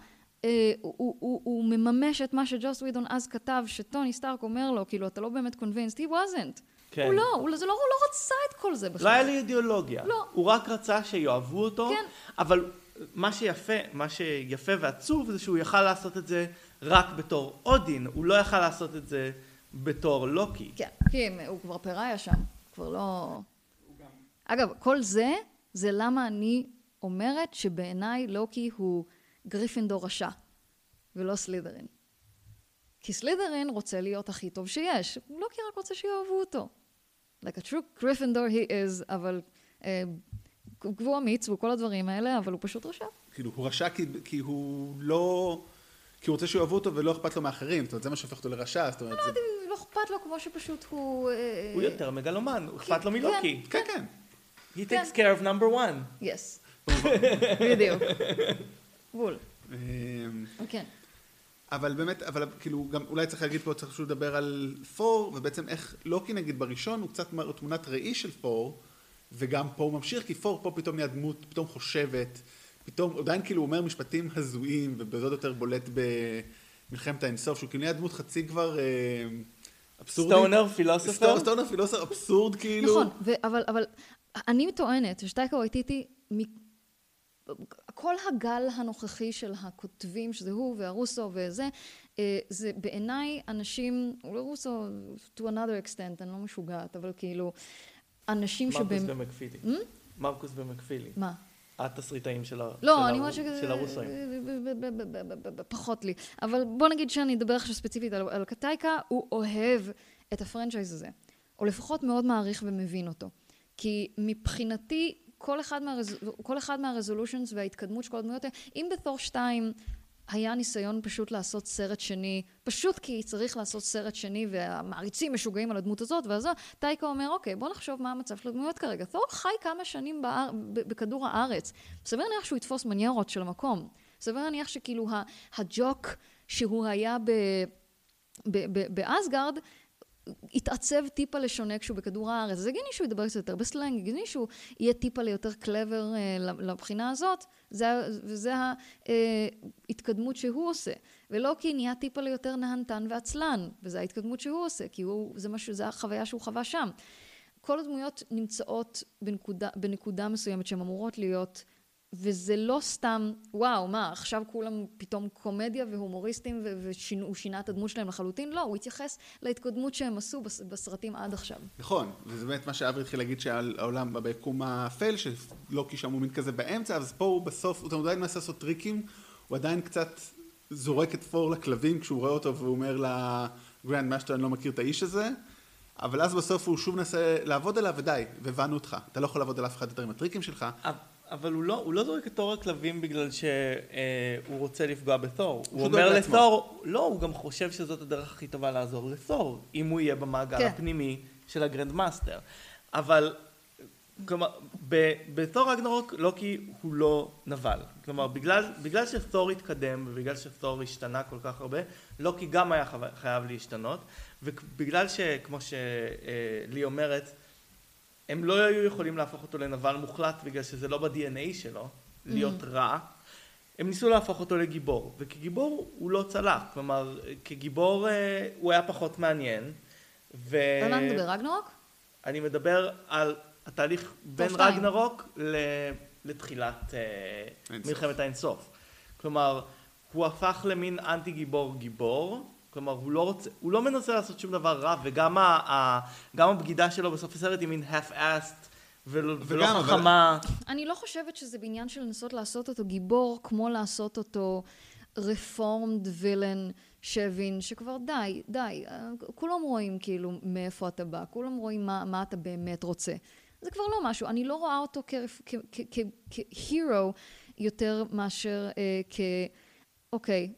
הוא, הוא, הוא, הוא מממש את מה שג'וס ווידון אז כתב, שטוני סטארק אומר לו, כאילו, אתה לא באמת convinced, he wasn't. כן. הוא לא, הוא, זה לא, הוא לא רצה את כל זה בכלל. לא היה לי אידיאולוגיה. לא. הוא רק רצה שיאהבו אותו, כן. אבל מה שיפה, מה שיפה ועצוב זה שהוא יכל לעשות את זה רק בתור אודין, הוא לא יכל לעשות את זה בתור לוקי. כן, כי הוא כבר פראיה שם, כבר לא... אגב, כל זה, זה למה אני אומרת שבעיניי לוקי הוא גריפינדור רשע, ולא סלידרין. כי סלידרין רוצה להיות הכי טוב שיש, לוקי רק רוצה שיאהבו אותו. like a true Gryffindor he is, אבל אה, והוא אמיץ וכל הדברים האלה, אבל הוא פשוט רשע. כאילו, הוא רשע כי, כי הוא לא... כי הוא רוצה שיאהבו אותו ולא אכפת לו מאחרים, זאת אומרת, זה מה שהופך אותו לרשע, זאת אומרת, לא זה... לא אכפת לו כמו שפשוט הוא... אה, הוא יותר מגלומן, הוא אכפת לו מלוקי. כן, כן. He takes care of number one. יס. בדיוק. בול. אמ, כן. אבל באמת, אבל כאילו, גם אולי צריך להגיד פה, צריך פשוט לדבר על פור, ובעצם איך לוקי נגיד בראשון, הוא קצת מראה תמונת ראי של פור, וגם פה הוא ממשיך, כי פור פה פתאום נהיה דמות, פתאום חושבת, פתאום, הוא עדיין כאילו אומר משפטים הזויים, ובזאת יותר בולט במלחמת האינסוף, שהוא כאילו נהיה דמות חצי כבר אה, אבסורדית. סטונר, פילוסופר. סטונר פילוסופר, אבסורד כאילו. נכון, ו- אבל, אבל אני טוענת ששטייקה וייטיטי, מ- כל הגל הנוכחי של הכותבים, שזה הוא והרוסו וזה, אה, זה בעיניי אנשים, אולי רוסו to another extent, אני לא משוגעת, אבל כאילו, אנשים מרקוס שבאמת... ומקפילי. מרקוס ומקפילי. מה? התסריטאים של לא, הרוסאים. פחות לי. אבל בוא נגיד שאני אדבר עכשיו ספציפית על, קטאיקה, הוא אוהב את הפרנצ'ייז הזה. או לפחות מאוד מעריך ומבין אותו. כי מבחינתי, כל אחד, מהרז... כל אחד מהרזולושנס וההתקדמות של כל הדמויות האלה, אם בתור שתיים היה ניסיון פשוט לעשות סרט שני, פשוט כי צריך לעשות סרט שני והמעריצים משוגעים על הדמות הזאת והזו, טייקה אומר, אוקיי, בוא נחשוב מה המצב של הדמויות כרגע. תור חי כמה שנים באר... בכדור הארץ. סביר להניח שהוא יתפוס מניירות של המקום. סביר להניח שכאילו הג'וק שהוא היה ב- באסגרד, התעצב טיפה לשונה כשהוא בכדור הארץ. אז הגיוני שהוא ידבר קצת יותר בסלנג, הגיוני שהוא יהיה טיפה ליותר קלבר אה, לבחינה הזאת, זה, וזה ההתקדמות שהוא עושה. ולא כי נהיה טיפה ליותר נהנתן ועצלן, וזו ההתקדמות שהוא עושה, כי הוא, זה, משהו, זה החוויה שהוא חווה שם. כל הדמויות נמצאות בנקודה, בנקודה מסוימת שהן אמורות להיות, וזה לא סתם, וואו, מה, עכשיו כולם פתאום קומדיה והומוריסטים והוא שינה את הדמות שלהם לחלוטין? לא, הוא התייחס להתקדמות שהם עשו בס- בסרטים עד עכשיו. נכון, וזה באמת מה שאברי התחיל להגיד שהעולם ביקום האפל, שלוקי שם הוא מין כזה באמצע, אז פה הוא בסוף, הוא עדיין מנסה לעשות טריקים, הוא עדיין קצת זורק את פור לכלבים כשהוא רואה אותו והוא אומר לגרנד מאסטר אני לא מכיר את האיש הזה, אבל אז בסוף הוא שוב מנסה לעבוד עליו ודי, והבנו אותך, אתה לא יכול לעבוד על אף אחד יותר עם הטריקים שלך, אבל הוא לא, הוא לא זורק את תור הכלבים בגלל שהוא רוצה לפגוע בתור. הוא אומר. לתור, לא, הוא גם חושב שזאת הדרך הכי טובה לעזור לתור, אם הוא יהיה במעגל כן. הפנימי של הגרנד מאסטר. אבל, כלומר, בתור רגנרוק, לוקי הוא לא נבל. כלומר, בגלל, בגלל שתור התקדם, ובגלל שתור השתנה כל כך הרבה, לוקי גם היה חייב להשתנות, ובגלל שכמו שלי אומרת, הם לא היו יכולים להפוך אותו לנבל מוחלט בגלל שזה לא ב-DNA שלו, להיות רע. הם ניסו להפוך אותו לגיבור, וכגיבור הוא לא צלח, כלומר, כגיבור אה, הוא היה פחות מעניין. ו... על מה אתה מדבר, רגנרוק? אני מדבר על התהליך בין שתיים. רגנרוק ל... לתחילת אה, אינסוף. מלחמת האינסוף. כלומר, הוא הפך למין אנטי גיבור גיבור, כלומר הוא לא רוצה, הוא לא מנסה לעשות שום דבר רע, וגם ה, ה, גם הבגידה שלו בסוף הסרט היא מין half-assed ולא, ולא וגם, אבל- חכמה. אני לא חושבת שזה בעניין של לנסות לעשות אותו גיבור, כמו לעשות אותו רפורמד וילן שהבין שכבר די, די, אה, כולם רואים כאילו מאיפה אתה בא, כולם רואים מה, מה אתה באמת רוצה. זה כבר לא משהו, אני לא רואה אותו כהירו יותר מאשר אה, כ... אוקיי,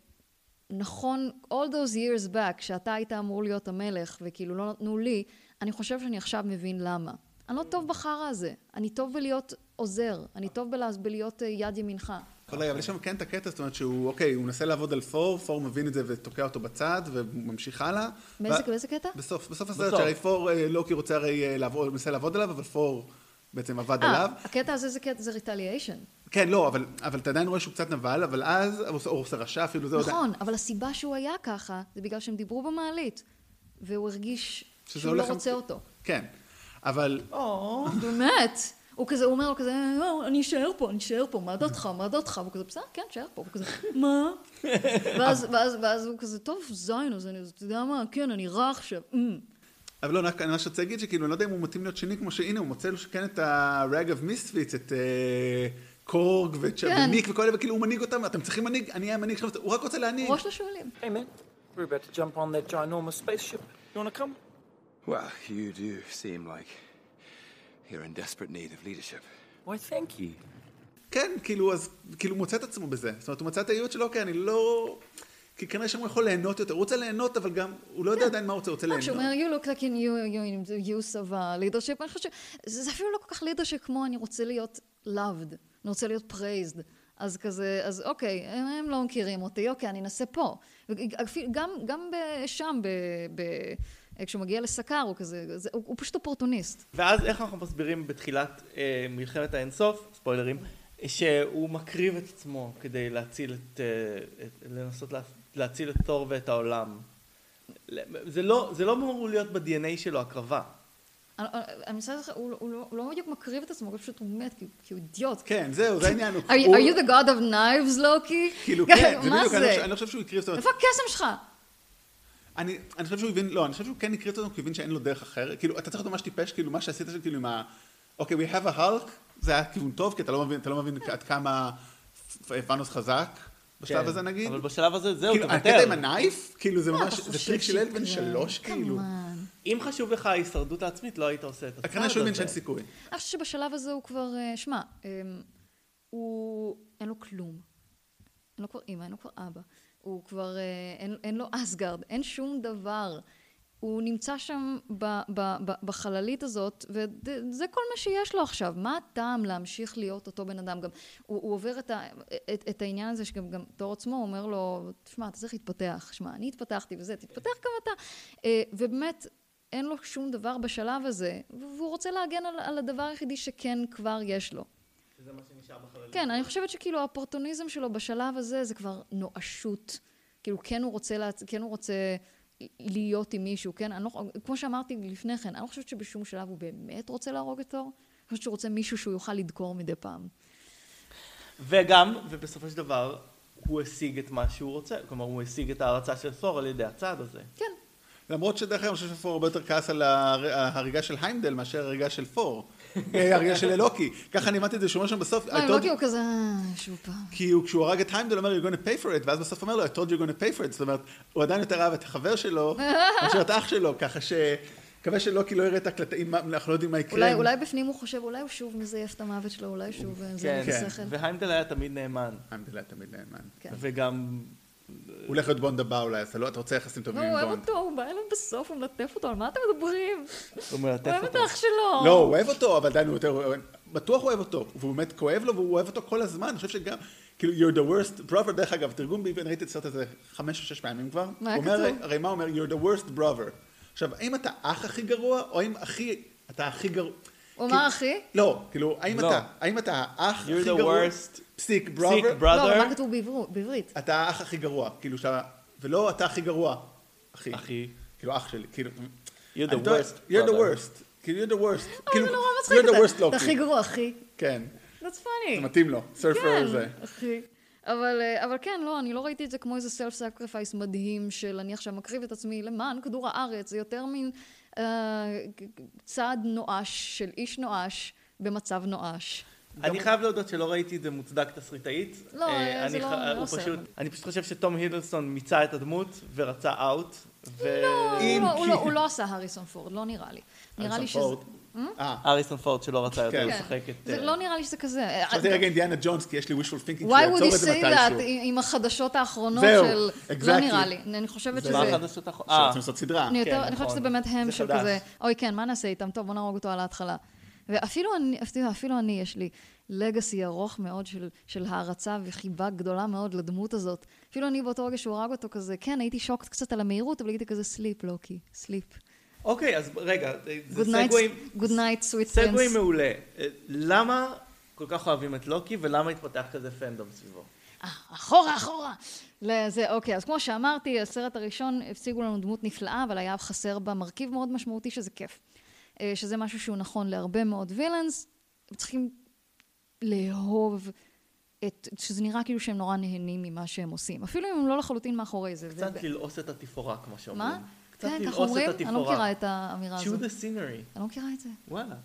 נכון, all those years back, שאתה היית אמור להיות המלך, וכאילו לא נתנו לי, אני חושב שאני עכשיו מבין למה. אני לא טוב בחרא הזה, אני טוב בלהיות עוזר, אני טוב בלה, בלהיות אה, יד ימינך. אבל רגע, אבל יש שם כן את הקטע, זאת אומרת שהוא, אוקיי, הוא מנסה לעבוד על פור, פור מבין את זה ותוקע אותו בצד, וממשיך הלאה. באיזה, קטע? בסוף, בסוף הסרט. שהרי פור, אה, לוקי רוצה הרי אה, לעבוד, הוא מנסה לעבוד עליו, אבל פור בעצם עבד עליו. הקטע הזה זה קטע, זה ריטליאשן. כן, לא, אבל, אבל אתה עדיין רואה שהוא קצת נבל, אבל אז, הוא עושה- הוא עושה רשע אפילו, זה עוד... נכון, אבל הסיבה שהוא היה ככה, זה בגלל שהם דיברו במעלית, והוא הרגיש שהוא לא רוצה אותו. כן, אבל... או, באמת. הוא כזה, הוא אומר לו כזה, לא, אני אשאר פה, אני אשאר פה, מה דעתך, מה דעתך? והוא כזה, בסדר, כן, תשאר פה. והוא כזה, מה? ואז, ואז, ואז הוא כזה, טוב, זין, אז אני, אז אתה יודע מה, כן, אני רע עכשיו. "אמ." אבל לא, אני ממש רוצה להגיד שכאילו, אני לא יודע אם הוא מתאים להיות שני, כמו שהנה, הוא מוצא לו שכן את ה-rag of misfits, את אה, קורג כן. וניק וכל אלה, וכאילו הוא מנהיג אותם, אתם צריכים מנהיג, אני אהיה המנהיג שלכם, הוא רק רוצה להנהיג. ראש לשועלים. Hey, man. We're about to jump on that ginormous spaceship. You want to come? Well, you do seem like you're in desperate need of leadership. Why, thank you. כן, כאילו, אז, כאילו, הוא מוצא את עצמו בזה. זאת אומרת, הוא מצא את הייעוד שלו, אוקיי, אני לא... כי כנראה שהוא יכול ליהנות יותר. הוא רוצה ליהנות, אבל גם, הוא לא יודע עדיין מה הוא רוצה, הוא רוצה לא, כשהוא ליהנות. אומר, you look like in you, you in the use of a leadership, אני חושבת שזה זה אפילו לא כל כך leadership כמו אני רוצה להיות loved, אני רוצה להיות praised. אז כזה, אז אוקיי, הם, הם לא מכירים אותי, אוקיי, אני אנסה פה. גם, גם שם, ב, ב, כשהוא מגיע לסקר, הוא כזה, זה, הוא, הוא פשוט אופורטוניסט. ואז איך אנחנו מסבירים בתחילת אה, מלחמת האינסוף, ספוילרים, שהוא מקריב את עצמו כדי להציל את, אה, את לנסות לה, להציל את תור ואת העולם. זה לא, זה לא אמור להיות ב-DNA שלו הקרבה. הוא, הוא, לא- הוא לא בדיוק מקריב את עצמו, הוא פשוט מת, כי, הוא אידיוט. כן, זהו, זה העניין. Are you, the god of knives, לוקי? כאילו, כן, זה בדיוק, אני לא? חושב- לא חושב שהוא הקריב, זאת אומרת, איפה הקסם שלך? אני, אני חושב שהוא הבין, לא, אני חושב שהוא כן הקריא אותו, כי הוא הבין שאין לו דרך אחרת. כאילו, אתה צריך להיות ממש טיפש, כאילו, מה שעשית שם, כאילו, עם ה... אוקיי, we have a Hulk, זה היה כיוון טוב, כי אתה לא מבין עד כמה תאנוס חזק, בשלב כן, הזה נגיד. אבל בשלב הזה זהו, כאילו, תוותר. הקטע עם הנייף, כאילו, זה מה ממש, זה טריק של ילד בן? שלוש, כאילו. אם חשוב לך ההישרדות העצמית, לא היית עושה את הצעד הזה. כנראה שהוא הבין שאין סיכוי. אני חושבת שבשלב הזה הוא כבר, אה, שמע, אה, הוא, אין לו כלום. אין לו כבר אימא, אין לו כבר אבא. הוא כבר, אה, אין לו אסגרד, אין שום דבר. הוא נמצא שם ב, ב, ב, בחללית הזאת, וזה כל מה שיש לו עכשיו. מה הטעם להמשיך להיות אותו בן אדם? גם הוא, הוא עובר את, ה, את, את העניין הזה שגם גם תור עצמו אומר לו, תשמע, אתה צריך להתפתח. שמע, אני התפתחתי וזה, תתפתח גם אתה. אה, ובאמת, אין לו שום דבר בשלב הזה, והוא רוצה להגן על, על הדבר היחידי שכן כבר יש לו. שזה מה שנשאר בחללית. כן, אני חושבת שכאילו האופורטוניזם שלו בשלב הזה זה כבר נואשות. כאילו, כן הוא רוצה, להצ... כן הוא רוצה להיות עם מישהו, כן? אני לא... כמו שאמרתי לפני כן, אני לא חושבת שבשום שלב הוא באמת רוצה להרוג את תור. אני חושבת שהוא רוצה מישהו שהוא יוכל לדקור מדי פעם. וגם, ובסופו של דבר, הוא השיג את מה שהוא רוצה. כלומר, הוא השיג את ההערצה של תור על ידי הצעד הזה. כן. למרות שדרך אגב, אני חושב שפור הרבה יותר כעס על הר- ההריגה של היימדל מאשר ההריגה של פור. ההריגה של אלוקי. ככה אני הבנתי את זה שהוא אומר שם בסוף. לא, I עם told לוקי you- הוא כזה, "אה, שוב פעם. כי הוא, כשהוא הרג את היימדל, הוא אומר, you're going to pay for it, ואז בסוף אומר לו, I told you you're going to pay for it. זאת אומרת, הוא עדיין יותר אהב את החבר שלו, מאשר את אח שלו, ככה ש... מקווה שלוקי לא יראה את הקלטים, אנחנו לא יודעים מה יקרה. אולי, אולי בפנים הוא חושב, אולי הוא שוב מזייף את המוות שלו, אולי שוב אה, זה כן, כן. והיימדל היה תמיד נאמן. היימדל היה תמיד נאמן. כן. וגם... הוא הולך להיות בונד הבא אולי, אז אתה לא- אתה רוצה יחסים טובים לא, עם הוא אוהב בונד. אותו, הוא בא אליו בסוף, הוא מלטף אותו, על מה אתם מדברים? הוא מלטף הוא אוהב את אותו. האח שלו. לא, הוא אוהב אותו, אבל עדיין הוא יותר... בטוח הוא אוהב אותו, והוא באמת כואב לו, והוא אוהב אותו כל הזמן. אני חושב שגם, כאילו, you're the worst brother, דרך אגב, תרגום בעברית, ראיתי את הסרט הזה חמש או שש פעמים כבר. מה היה כתוב? הרי מה אומר? you're the worst brother. עכשיו, האם אתה אח הכי גרוע, או האם הכי... אתה הכי גרוע... הוא אמר אחי? לא, כאילו, האם לא. אתה, האם אתה האח You're הכי the גרוע? Worst פסיק, sick brother? לא, אבל. מה כתוב בעברית? אתה האח הכי גרוע, כאילו שאתה... ולא אתה הכי גרוע, אחי. אחי. כאילו, אח שלי, כאילו... You're the worst You're the worst. כאילו, you're the worst. אבל כאילו, you're the worst אתה הכי לוקי. גרוע, אחי. כן, That's funny. זה מתאים לו. סופר, כן, זה. אחי. אבל, אה, אבל כן, לא, אני לא ראיתי את זה כמו איזה self sacrifice מדהים של אני עכשיו מקריב את עצמי למען כדור הארץ, זה יותר מין אה, צעד נואש של איש נואש במצב נואש. אני חייב להודות שלא ראיתי את זה מוצדק תסריטאית. לא, אה, זה לא- לא עושה, אני פשוט חושב שתום הידלסון מיצה את הדמות ורצה אאוט. לא, הוא לא- לא- הוא לא עשה הריסון פורד, לא נראה לי. נראה לי שזה... פורד. אה, אריסון פורד שלא רצה יותר כן. לשחק את... זה אה, לא נראה לי שזה כזה. חשבתי רגע אינדיאנה ג'ונס, כי יש לי wishful thinking Why would שיעצור you את זה say that מתישהו. עם החדשות האחרונות של... לא. נראה לי. אני חושבת זה- שזה... מה החדשות האחרונות? אה, שרוצים לעשות סדרה. אני כן, חושבת נכון. שזה באמת הם זה של. כזה, אוי כן, מה נעשה איתם? טוב, בוא נהרוג אותו על ההתחלה. ואפילו אני, אפילו, אפילו אני, יש לי לגאסי ארוך מאוד של, של הערצה וחיבה גדולה מאוד לדמות הזאת. אפילו אני באותו רגע שהוא הרג אותו כזה, כן, הייתי שוקת קצת על המהירות, אבל הייתי כזה סליפ, לוקי, סליפ. אוקיי, אז רגע, זה Good night, סגווים... good night, sweet סגווי prince. מעולה. אה, למה כל כך אוהבים את לוקי ולמה התפתח כזה פנדום סביבו? אה, אחורה, אחורה. לזה, אוקיי, אז כמו שאמרתי, הסרט הראשון הציגו לנו דמות נפלאה, אבל היה חסר בה מרכיב מאוד משמעותי שזה כיף. אה, שזה משהו שהוא נכון להרבה מאוד וילאנס, צריכים לאהוב את, שזה נראה כאילו שהם נורא נהנים ממה שהם עושים. אפילו אם הם לא לחלוטין מאחורי זה. קצת ו- ללעוס את התפאורה, כמו שאומרים. מה? קצת כן, ללעוס אומרים? את אני לא מכירה התפאורה. את האמירה chew הזאת. the scenery. אני לא מכירה את זה. וואלה.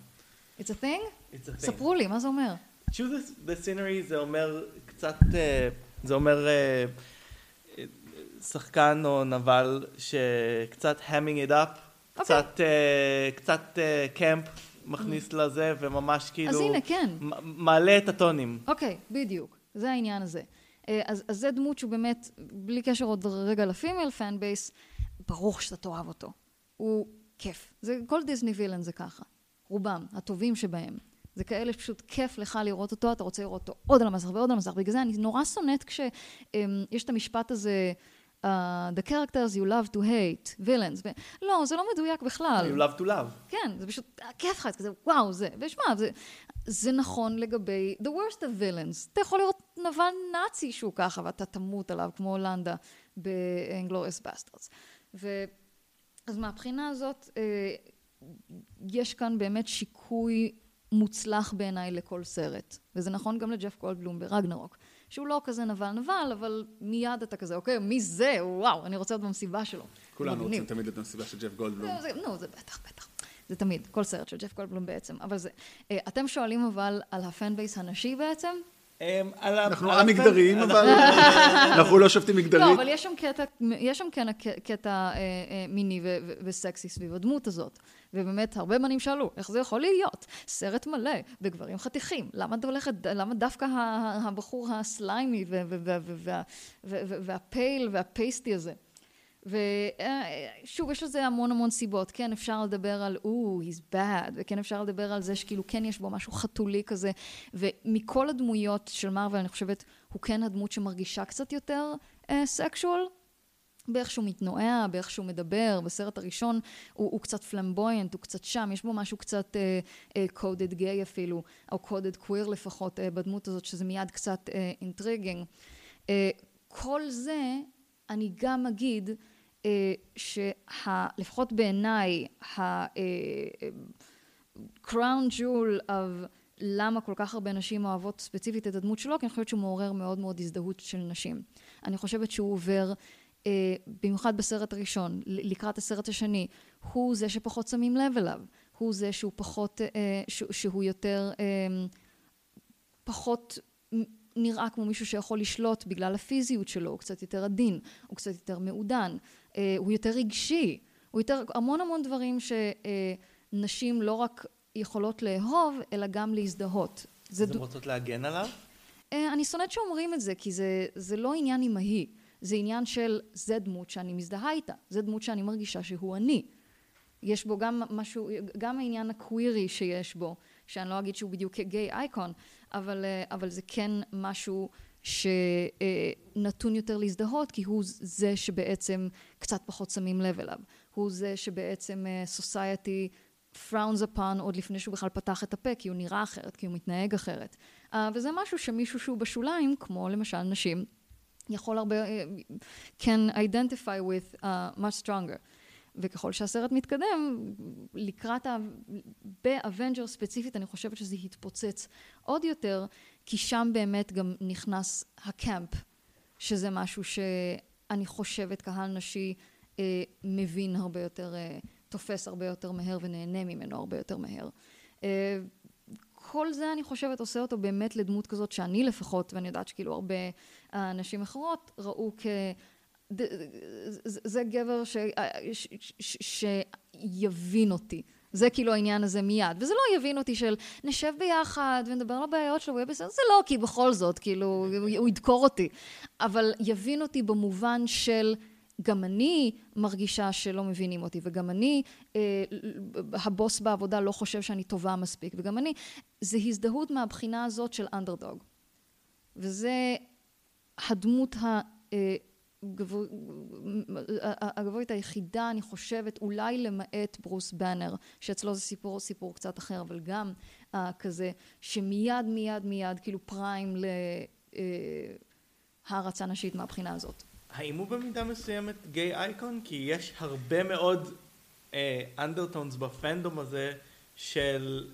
It's a thing? It's a thing. ספרו לי, מה זה אומר? chew the, the scenery זה אומר קצת, אה, זה אומר אה, שחקן או נבל שקצת hamming it up, אוקיי. קצת, אה, קצת אה, camp מכניס לזה וממש כאילו, אז הנה, כן. מעלה את הטונים. אוקיי, בדיוק. זה העניין הזה. אה, אז, אז זה דמות שהוא באמת, בלי קשר עוד רגע ל female fan base, ברור שאתה תאהב אותו. הוא כיף. זה, כל דיסני villain זה ככה. רובם, הטובים שבהם. זה כאלה שפשוט כיף לך לראות אותו, אתה רוצה לראות אותו עוד על המסך ועוד על המסך. בגלל זה אני נורא שונאת כשיש את המשפט הזה, uh, The characters you love to hate, villains. ו... לא, זה לא מדויק בכלל. You love to love. כן, זה פשוט כיף לך, זה כזה, וואו, זה, ושמע, זה, זה נכון לגבי the worst of villains. אתה יכול לראות נבל נאצי שהוא ככה, ואתה תמות עליו, כמו הולנדה ב-Inglourious Bastards. ו... אז מהבחינה הזאת, אה, יש כאן באמת שיקוי מוצלח בעיניי לכל סרט. וזה נכון גם לג'ף גולדבלום ברגנרוק. שהוא לא כזה נבל נבל, אבל מיד אתה כזה, אוקיי, מי זה? וואו, אני רוצה להיות במסיבה שלו. כולנו. רוצים תמיד את המסיבה של ג'ף גולדבלום. נו, זה בטח, בטח. זה תמיד, כל סרט של ג'ף גולדבלום בעצם. אבל זה... אה, אתם שואלים אבל על הפן בייס הנשי בעצם? אמ, אנחנו א-מגדריים, אבל אנחנו לא שופטים לא, מגדרית. אבל יש שם קטע, יש שם כן קטע אה, אה, מיני וסקסי סביב הדמות הזאת. ובאמת, הרבה בנים שאלו, איך זה יכול להיות? סרט מלא בגברים חתיכים. למה את הולכת, למה דווקא הבחור הסליימי והפייל והפייסטי הזה? ושוב, יש לזה המון המון סיבות. כן, אפשר לדבר על, או, he's bad, וכן אפשר לדבר על זה שכאילו כן יש בו משהו חתולי כזה. ומכל הדמויות של מארוול, אני חושבת, הוא כן הדמות שמרגישה קצת יותר סקשואל. באיך שהוא מתנועע, באיך שהוא מדבר, בסרט הראשון הוא, הוא קצת פלמבויינט, הוא קצת שם, יש בו משהו קצת קודד uh, גיי uh, אפילו, או קודד קוויר לפחות uh, בדמות הזאת, שזה מיד קצת אינטריגינג. Uh, uh, כל זה, אני גם אגיד, uh, שלפחות בעיניי, ה-crown jewel of למה כל כך הרבה נשים אוהבות ספציפית את הדמות שלו, כי אני חושבת שהוא מעורר מאוד מאוד הזדהות של נשים. אני חושבת שהוא עובר... Uh, במיוחד בסרט הראשון, לקראת הסרט השני, הוא זה שפחות שמים לב אליו, הוא זה שהוא פחות, uh, ש- שהוא יותר, uh, פחות נראה כמו מישהו שיכול לשלוט בגלל הפיזיות שלו, הוא קצת יותר עדין, הוא קצת יותר מעודן, הוא יותר רגשי, הוא יותר, המון המון דברים שנשים uh, לא רק יכולות לאהוב, אלא גם להזדהות. אז הן רוצות להגן עליו? Uh, אני שונאת שאומרים את זה, כי זה, זה לא עניין אימהי. זה עניין של, זה דמות שאני מזדהה איתה, זה דמות שאני מרגישה שהוא אני. יש בו גם משהו, גם העניין הקווירי שיש בו, שאני לא אגיד שהוא בדיוק גיי אייקון, אבל, אבל זה כן משהו שנתון יותר להזדהות, כי הוא זה שבעצם קצת פחות שמים לב אליו. הוא זה שבעצם סוסייטי frowns upon עוד לפני שהוא בכלל פתח את הפה, כי הוא נראה אחרת, כי הוא מתנהג אחרת. וזה משהו שמישהו שהוא בשוליים, כמו למשל נשים, יכול הרבה, can identify with uh, much stronger. וככל שהסרט מתקדם, לקראת, ה... ב-Avenger ספציפית, אני חושבת שזה התפוצץ עוד יותר, כי שם באמת גם נכנס ה camp, שזה משהו שאני חושבת קהל נשי אה, מבין הרבה יותר, אה, תופס הרבה יותר מהר ונהנה ממנו הרבה יותר מהר. אה, כל זה אני חושבת עושה אותו באמת לדמות כזאת שאני לפחות, ואני יודעת שכאילו הרבה אנשים אחרות ראו כ... זה גבר ש... ש... ש... שיבין אותי. זה כאילו העניין הזה מיד. וזה לא יבין אותי של נשב ביחד ונדבר על הבעיות שלו, הוא יהיה בסדר, זה לא, כי בכל זאת, כאילו, הוא ידקור אותי. אבל יבין אותי במובן של... גם אני מרגישה שלא מבינים אותי, וגם אני, אה, הבוס בעבודה לא חושב שאני טובה מספיק, וגם אני, זה הזדהות מהבחינה הזאת של אנדרדוג. וזה הדמות הגבוהית היחידה, אני חושבת, אולי למעט ברוס באנר, שאצלו זה סיפור, סיפור קצת אחר, אבל גם אה, כזה, שמיד מיד מיד, כאילו פריים להערצה נשית מהבחינה הזאת. האם הוא במידה מסוימת גיי אייקון? כי יש הרבה מאוד אנדרטונס uh, בפנדום הזה של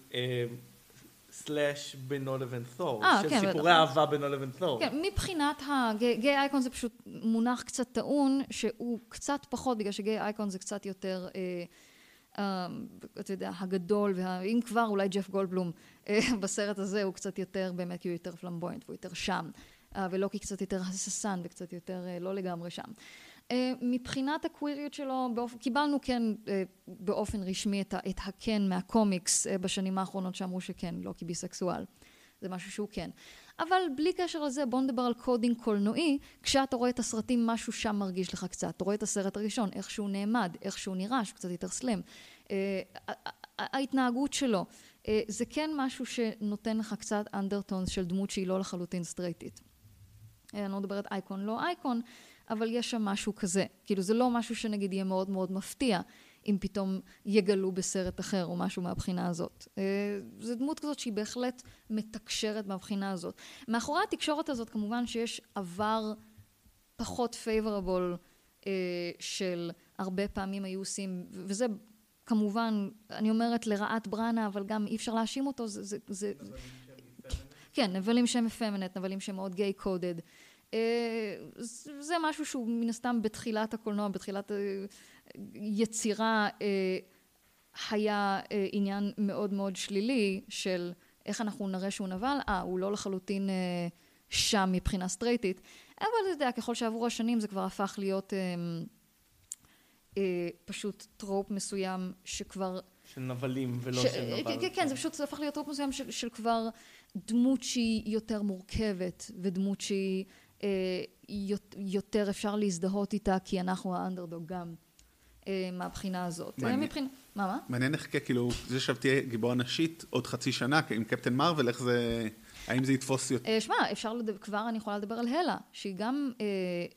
סלאש בינו לבין תור, של כן, סיפורי בטח. אהבה בינו לבין תור. כן, מבחינת הגיי אייקון זה פשוט מונח קצת טעון, שהוא קצת פחות, בגלל שגיי אייקון זה קצת יותר, אה, אה, אתה יודע, הגדול, וה, אם כבר אולי ג'ף גולדבלום אה, בסרט הזה הוא קצת יותר, באמת כי הוא יותר פלמבויינט והוא יותר שם. אה, ולוקי קצת יותר הססן וקצת יותר אה, לא לגמרי שם. אה, מבחינת הקוויריות שלו, באופ... קיבלנו כן באופן רשמי את, ה... את הכן מהקומיקס בשנים האחרונות שאמרו שכן, לוקי ביסקסואל. זה משהו שהוא כן. אבל בלי קשר לזה, בוא נדבר על coding קולנועי. כשאתה רואה את הסרטים, משהו שם מרגיש לך קצת. אתה רואה את הסרט הראשון, איך שהוא נעמד, איך שהוא נראה, שהוא קצת יותר slim. ההתנהגות שלו, זה כן משהו שנותן לך קצת undertones של דמות שהיא לא לחלוטין סטרייטית. אני לא מדברת אייקון לא אייקון, אבל יש שם משהו כזה. כאילו זה לא משהו שנגיד יהיה מאוד מאוד מפתיע אם פתאום יגלו בסרט אחר או משהו מהבחינה הזאת. אה, זו דמות כזאת שהיא בהחלט מתקשרת מהבחינה הזאת. מאחורי התקשורת הזאת כמובן שיש עבר פחות favorable אה, של הרבה פעמים היו עושים, וזה כמובן, אני אומרת לרעת בראנה, אבל גם אי אפשר להאשים אותו, זה... זה, זה כן, נבלים שהם אפמנט, נבלים שהם מאוד גיי קודד. אה, זה משהו שהוא מן הסתם בתחילת הקולנוע, בתחילת אה, היה אה, עניין מאוד מאוד שלילי של איך אנחנו נראה שהוא נבל, אה, הוא לא לחלוטין שם מבחינה סטרייטית, אבל אתה יודע, ככל שעברו השנים זה כבר הפך להיות פשוט trope מסוים שכבר... של נבלים ולא ש... של נבל. כן, כן, זה פשוט הפך להיות trope מסוים של, של כבר דמות שהיא יותר מורכבת, ודמות שהיא יותר אפשר להזדהות איתה, כי אנחנו האנדרדוג גם אה, מהבחינה הזאת. מעניין. מבחינה... מה, מה? מעניין איך, כאילו, זה עכשיו תהיה גיבורה נשית עוד חצי שנה עם קפטן מרוויל, איך זה... האם זה יתפוס יותר? אה, שמע, אפשר, לדבר, כבר אני יכולה לדבר על הלה, שהיא גם אה,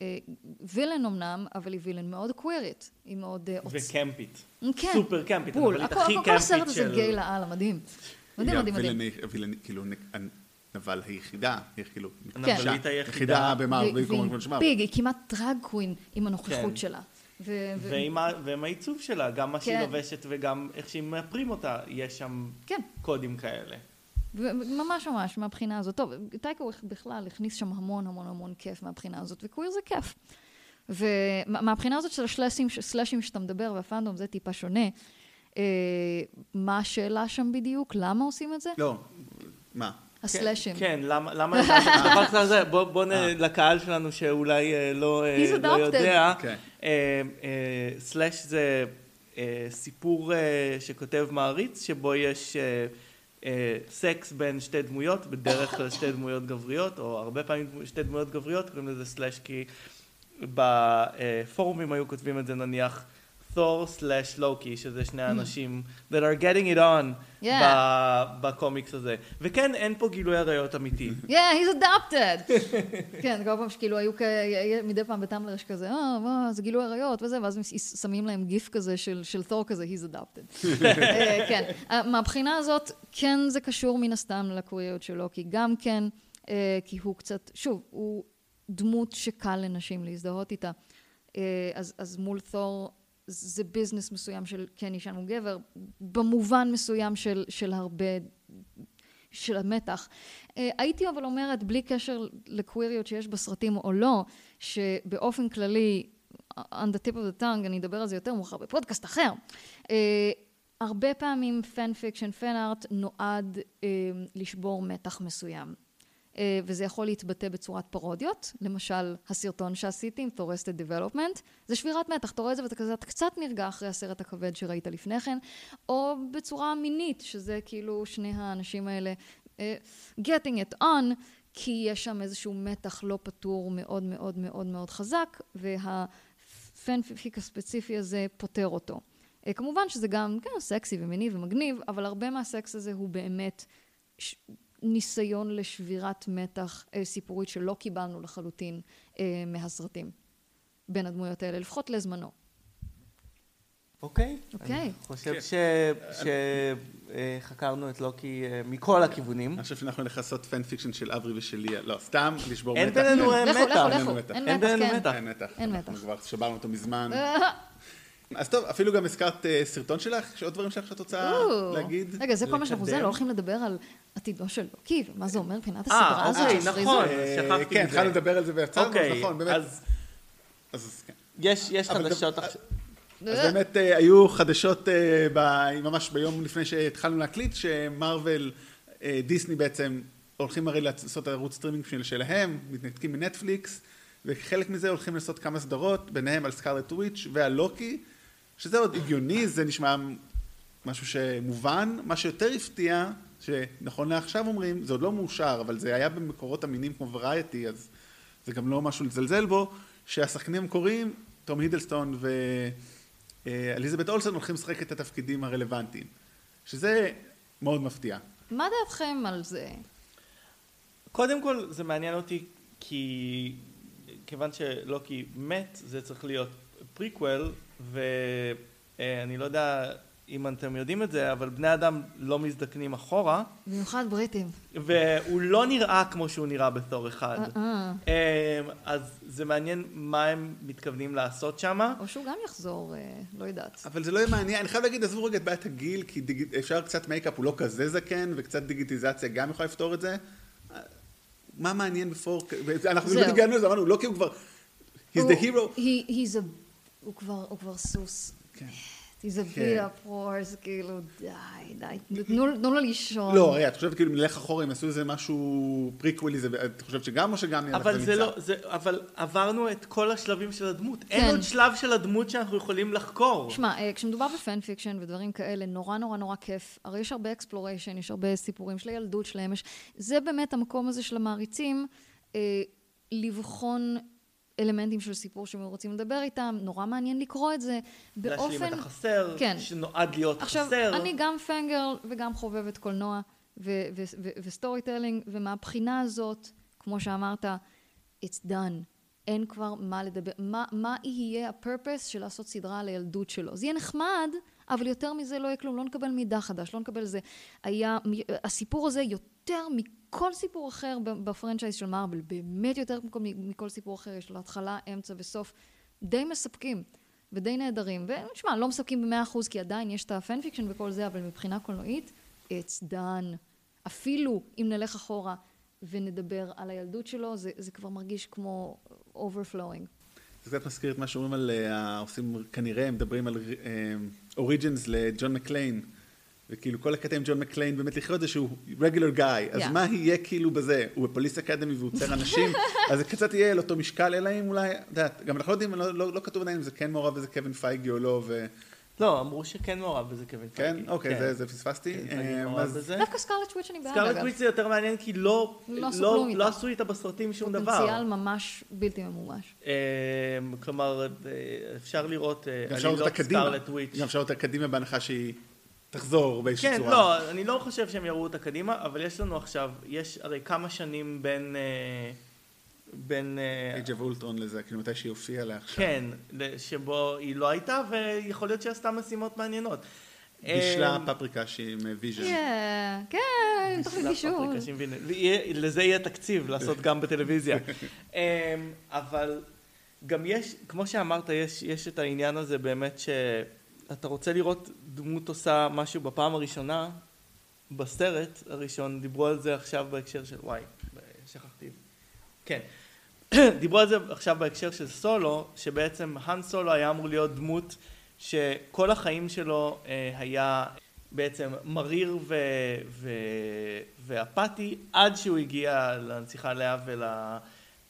אה, וילן אמנם, אבל היא וילן מאוד קווירית. היא מאוד... אה, וקמפית. כן. סופר קמפית, בול. אבל היא הכי קמפית של... כל הסרט הזה גיי לאללה, מדהים. מדהים, מדהים, מדהים. כאילו, הנבל היחידה, איך כאילו, הנבלית היחידה במרוויל, פיג, היא כמעט דרג קווין עם הנוכחות כן. שלה. ועם העיצוב שלה, גם מה שהיא כן. לובשת וגם איך שהיא מאפרים אותה, יש שם כן. קודים כאלה. ממש ממש מהבחינה הזאת. טוב, טייקו בכלל הכניס שם המון המון המון כיף מהבחינה הזאת, וקוויר זה כיף. ומהבחינה הזאת של הסלאשים שאתה מדבר והפאנדום זה טיפה שונה. אה, מה השאלה שם בדיוק? למה עושים את זה? לא, מה? הסלאשים. כן, למה, למה דבר כזה, בוא. אה. לקהל שלנו שאולי אה, לא, לא יודע, כן. סלאש זה סיפור שכותב מעריץ, שבו יש סקס בין שתי דמויות, בדרך כלל שתי דמויות גבריות, או הרבה פעמים שתי דמויות גבריות, קוראים לזה סלאש כי בפורומים היו כותבים את זה נניח תור סלאש לוקי, שזה שני hmm. אנשים that are getting it on yeah. בקומיקס הזה. וכן, אין פה גילוי עריות אמיתי. Yeah, he's adopted. כן, כל פעם שכאילו היו מדי פעם בטמבלר יש כזה, אה, מה, זה גילוי עריות וזה, ואז שמים להם גיף כזה של, של תור כזה, he's adopted. אה, כן, אה, מהבחינה הזאת, כן זה קשור מן הסתם לקוויריות של לוקי, גם כן, אה, כי הוא קצת, שוב, הוא דמות שקל לנשים להזדהות איתה. אז, אז מול תור זה ביזנס מסוים של כן אישה מול גבר, במובן מסוים של, של הרבה, של המתח. אה, הייתי אבל אומרת, בלי קשר לקוויריות שיש בסרטים או לא, שבאופן כללי, on the tip of the tongue, אני אדבר על זה יותר מאוחר בפודקאסט אחר, אה, הרבה פעמים fan fiction, fan art, נועד אה, לשבור מתח מסוים. אה, וזה יכול להתבטא בצורת פרודיות, למשל הסרטון שעשיתי עם Thorested Development, זה שבירת מתח, אתה רואה את זה ואתה כזה, אתה קצת נרגע אחרי הסרט הכבד שראית לפני כן, או בצורה מינית, שזה כאילו שני האנשים האלה uh, getting it on, כי יש שם איזשהו מתח לא פתור מאוד מאוד מאוד מאוד חזק, וה fanfic הספציפי הזה פותר אותו. Uh, כמובן שזה גם כן, סקסי ומיני ומגניב, אבל הרבה מהסקס הזה הוא באמת ניסיון לשבירת מתח אה, סיפורית שלא קיבלנו לחלוטין אה, מהסרטים בין הדמויות האלה, לפחות לזמנו. אוקיי. אוקיי. אני חושב כן. שחקרנו את לוקי אה, מכל הכיוונים. אני חושב שאנחנו נלך לעשות fan fiction של אברי ושלי, לא, סתם לשבור מתח. אין בינינו כן. מתח. אין מתח, בינינו כן. מתח. אין מתח. אנחנו. כבר שברנו אותו מזמן. אה, אז טוב, אפילו גם הזכרת אה, סרטון שלך, יש עוד דברים שלך שאת רוצה. להגיד? רגע, זה כל מה שאנחנו זה. לא הולכים לדבר על עתידו של לוקי, ומה זה אומר מבחינת אה, הסדרה הזאת אוקיי. נכון. אה, שכחתי כן, מזה. התחלנו לדבר על זה ויצרנו, אוקיי, נכון, באמת. אז כן. יש חדשות עכשיו. אז באמת אה, היו חדשות אה, ב- ממש ביום לפני שהתחלנו להקליט, שמרוויל, אה, דיסני בעצם הולכים הרי לעשות ערוץ סטרימינג של- שלהם, מתנתקים מנטפליקס, וחלק מזה הולכים לעשות כמה סדרות, ביניהם על סקארלט וויץ' ועל לוקי, שזה עוד הגיוני, זה נשמע משהו שמובן. מה שיותר הפתיע, שנכון לעכשיו אומרים, זה עוד לא מאושר, אבל זה היה במקורות אמינים כמו וריאטי, אז זה גם לא משהו לזלזל בו, שהשחקנים המקוריים, תום הידלסטון ואליזבת אולסון הולכים לשחק את התפקידים הרלוונטיים, שזה מאוד מפתיע. מה דעתכם על זה? קודם כל זה מעניין אותי כי כיוון שלוקי מת זה צריך להיות פריקוול ואני לא יודע אם אתם יודעים את זה אבל בני אדם לא מזדקנים אחורה במיוחד בריטים. והוא לא נראה כמו שהוא נראה בתור אחד אה, אמ, אז זה מעניין מה הם מתכוונים לעשות שמה או שהוא גם יחזור, אה, לא יודעת. אבל זה לא יהיה מעניין, אני חייב להגיד, עזבו רגע את בעיית הגיל, כי דיג... אפשר קצת מייקאפ, הוא לא כזה זקן, וקצת דיגיטיזציה גם יכולה לפתור את זה. מה מעניין בפור... אנחנו. באמת הגענו לזה, אמרנו, לוקי הוא כבר... He's the hero. He, he's a... הוא כבר, הוא כבר סוס. כן. he's a כן. כאילו, די, די, תנו לו לישון. לא, רגע, את חושבת כאילו, אם נלך אחורה, אם עשו איזה משהו prequel-י, זה- את חושבת שגם או שגם נראה לך אבל זה נמצא? לא, זה, אבל עברנו את כל השלבים של הדמות. אין כן. עוד שלב של הדמות שאנחנו יכולים לחקור. שמע, אה, כשמדובר ב fan fiction ודברים כאלה, נורא נורא נורא כיף. הרי יש הרבה exploration, יש הרבה סיפורים של הילדות שלהם. זה באמת המקום הזה של המעריצים, אה, לבחון אלמנטים של סיפור שהם רוצים לדבר איתם. נורא מעניין לקרוא את זה באופן... להשלים את החסר, כן. שנועד להיות עכשיו, חסר. אני גם fangirl וגם חובבת קולנוע ו storytelling, ומהבחינה הזאת, כמו שאמרת, it's done. אין כבר מה לדבר, מה, מה יהיה ה purpose של לעשות סדרה על הילדות שלו. זה יהיה נחמד, אבל יותר מזה לא יהיה כלום, לא נקבל מידע חדש, לא נקבל זה. היה, הסיפור הזה יותר מכל סיפור אחר ב franchise של מארוול, באמת יותר מכל, מכל סיפור אחר, יש לו התחלה, אמצע וסוף, די מספקים. ודי נהדרים, ונשמע, לא מספקים במאה אחוז, כי עדיין יש את ה fan fiction וכל זה, אבל מבחינה קולנועית, it's done. אפילו אם נלך אחורה ונדבר על הילדות שלו, זה, זה כבר מרגיש כמו overflowing. זה קצת מזכיר את מה שאומרים על, אה, עושים כנראה, מדברים על origins לג'ון מקליין, וכאילו כל הקטע עם ג'ון מקליין באמת לחיות זה שהוא regular guy, אז Yeah. מה יהיה כאילו בזה? הוא ב police academy והוא עוצר אנשים, אז זה קצת יהיה על אותו משקל, אלא אם אולי, את יודעת, גם אנחנו לא יודעים, לא, לא, לא כתוב עדיין אם זה כן מעורב וזה קווין פייגי או לא, ו... לא, אמרו שכן מעורב בזה קווין כן? פייגי. אוקיי, זה, זה פספסתי. אה, אז-. דווקא Scarlet Witch אני בעד, Scarlet אגב. Witch זה יותר מעניין כי לא, לא עשו לא. לא עשו איתה בסרטים שום דבר. פוטנציאל ממש בלתי ממומש. אה, כלומר, אה, אפשר לראות אה, לראות אותה קדימה, סקארלט וויץ'. גם אפשר לראות אותה קדימה בהנחה שהיא תחזור באיזושהי כן, צורה. לא, אני לא חושב שהם יראו אותה קדימה, אבל יש לנו עכשיו, יש הרי כמה שנים בין... אה, בין... אה, אייג' אב אולטרון לזה, כאילו מתי שהיא הופיעה לה עכשיו. כן, שבו היא לא הייתה, ויכול להיות שהיא עשתה משימות מעניינות. בישלה אה, פפריקה שהיא עם ויז'ן. כן, כן, תוכנית בישול. ויהיה- לזה יהיה תקציב לעשות גם בטלוויזיה. אמ, אבל גם יש, כמו שאמרת, יש, יש את העניין הזה באמת שאתה רוצה לראות דמות עושה משהו בפעם הראשונה, בסרט הראשון, דיברו על זה עכשיו בהקשר של, וואי, שכחתי. כן. דיברו על זה עכשיו בהקשר של סולו, שבעצם האן סולו היה אמור להיות דמות שכל החיים שלו אה, היה בעצם מריר ו, ו, ואפאתי עד שהוא הגיע לנציחה לאה ול,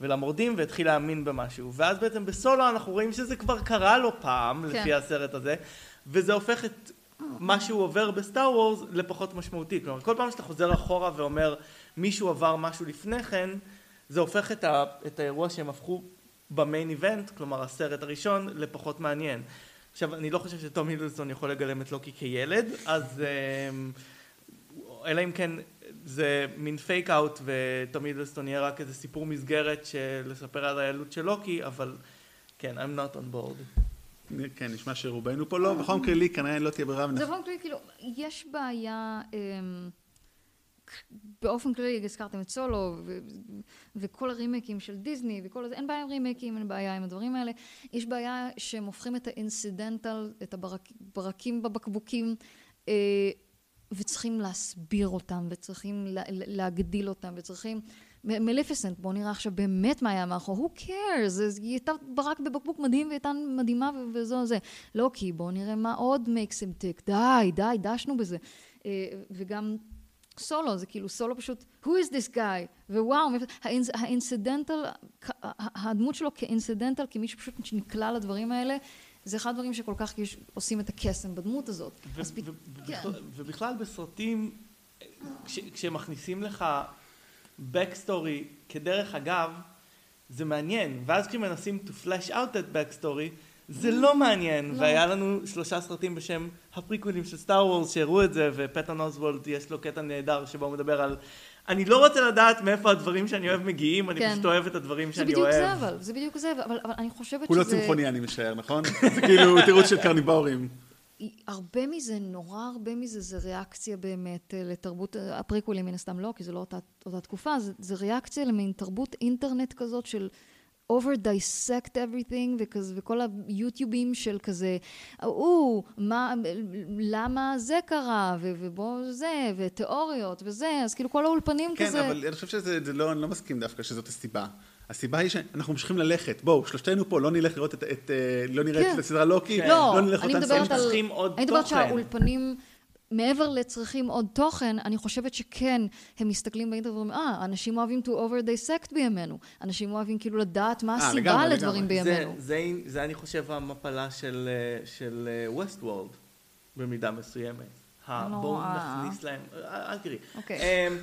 ולמורדים והתחיל להאמין במשהו. ואז בעצם בסולו אנחנו רואים שזה כבר קרה לו פעם, כן. לפי הסרט הזה, וזה הופך את מה שהוא עובר בסטאר וורס לפחות משמעותי. כלומר, כל פעם שאתה חוזר אחורה ואומר מישהו עבר משהו לפני כן, זה הופך את, ה, את האירוע שהם הפכו במיין איבנט, כלומר הסרט הראשון, לפחות מעניין. עכשיו, אני לא חושב שטום הידלסון יכול לגלם את לוקי כילד, אז אמ, אלא אם כן זה מין fake out וטום הידלסטון יהיה רק איזה סיפור מסגרת של לספר על הילדות של לוקי, אבל כן, I'm not on board. כן, נשמע שרובנו פה לא, בכל מקרה לי כנראה לא תהיה ברירה. זה באופן כללי, כאילו, יש בעיה, אמ, באופן כללי, הזכרתם את סולו, ו- וכל הרימייקים של דיסני, וכל הזה, אין בעיה עם רימייקים, אין בעיה עם הדברים האלה. יש בעיה שהם הופכים את ה incidental, את הברקים בבקבוקים, אה, וצריכים להסביר אותם, וצריכים לה- להגדיל אותם, וצריכים... מליפיסנט, בואו נראה עכשיו באמת מה היה מאחור, who cares, היא הייתה ברק בבקבוק מדהים והיא הייתה מדהימה ו- וזו זה. לא כי בואו נראה מה עוד makes him tick, די, די, דשנו בזה. אה, וגם סולו, זה כאילו סולו פשוט, who is this guy? ווואו, האינס- האינסידנטל, הדמות שלו כאינסידנטל, כמי שפשוט שנקלע לדברים האלה, זה אחד הדברים שכל כך יש- עושים את הקסם בדמות הזאת. ו- אז פת- ו- כן. ובכלל- ובכלל בסרטים, כש- כשמכניסים לך backstory כדרך אגב, זה מעניין, ואז כשמנסים to flash out את backstory, זה לא מעניין, לא. והיה לנו שלושה סרטים בשם הפריקוולים של סטאר וורס שהראו את זה, ופטון אוסוולד יש לו קטע נהדר שבו הוא מדבר על אני לא רוצה לדעת מאיפה הדברים שאני אוהב מגיעים, אני כן. פשוט אוהב את הדברים זה שאני בדיוק אוהב. זה אבל, זה בדיוק זה, אבל, אני חושבת הוא לא שזה... צמחוני אני משער, נכון? זה כאילו תירוץ של קרניבורים. הרבה מזה, נורא הרבה מזה, זה ריאקציה באמת אה, לתרבות, אה, הפריקוולים מן הסתם לא, כי זה לא אותה, אותה תקופה, זה, זה ריאקציה למין תרבות אינטרנט כזאת של over dissect everything וכזה, וכל היוטיובים של כזה, או, מה, למה זה קרה, ו- ובוא זה, ותיאוריות וזה, אז כאילו כל האולפנים כן, כזה. אבל אני חושב שזה, זה לא, אני לא מסכים דווקא שזאת הסיבה. הסיבה היא שאנחנו ממשיכים ללכת. בואו, שלושתנו פה, לא נלך לראות את, את אה, לא נראה כן. את הסדרה לוקי, כן. לא, נלך אני אותן מדברת סרט. על... צריכים עוד אני מדברת. שהאולפנים, מעבר לצריכים עוד תוכן, אני חושבת שכן, הם מסתכלים באינטרנט ואומרים, אה, אנשים אוהבים to over dissect בימינו. אנשים אוהבים כאילו לדעת מה אה, הסיבה לגמרי, לדברים לגמרי. זה, בימינו. זה, זה אני חושב המפלה של, אה, של ווסט וולד במידה מסוימת. לא, בואו. נכניס להם, אל תראי. אוקיי. אמ,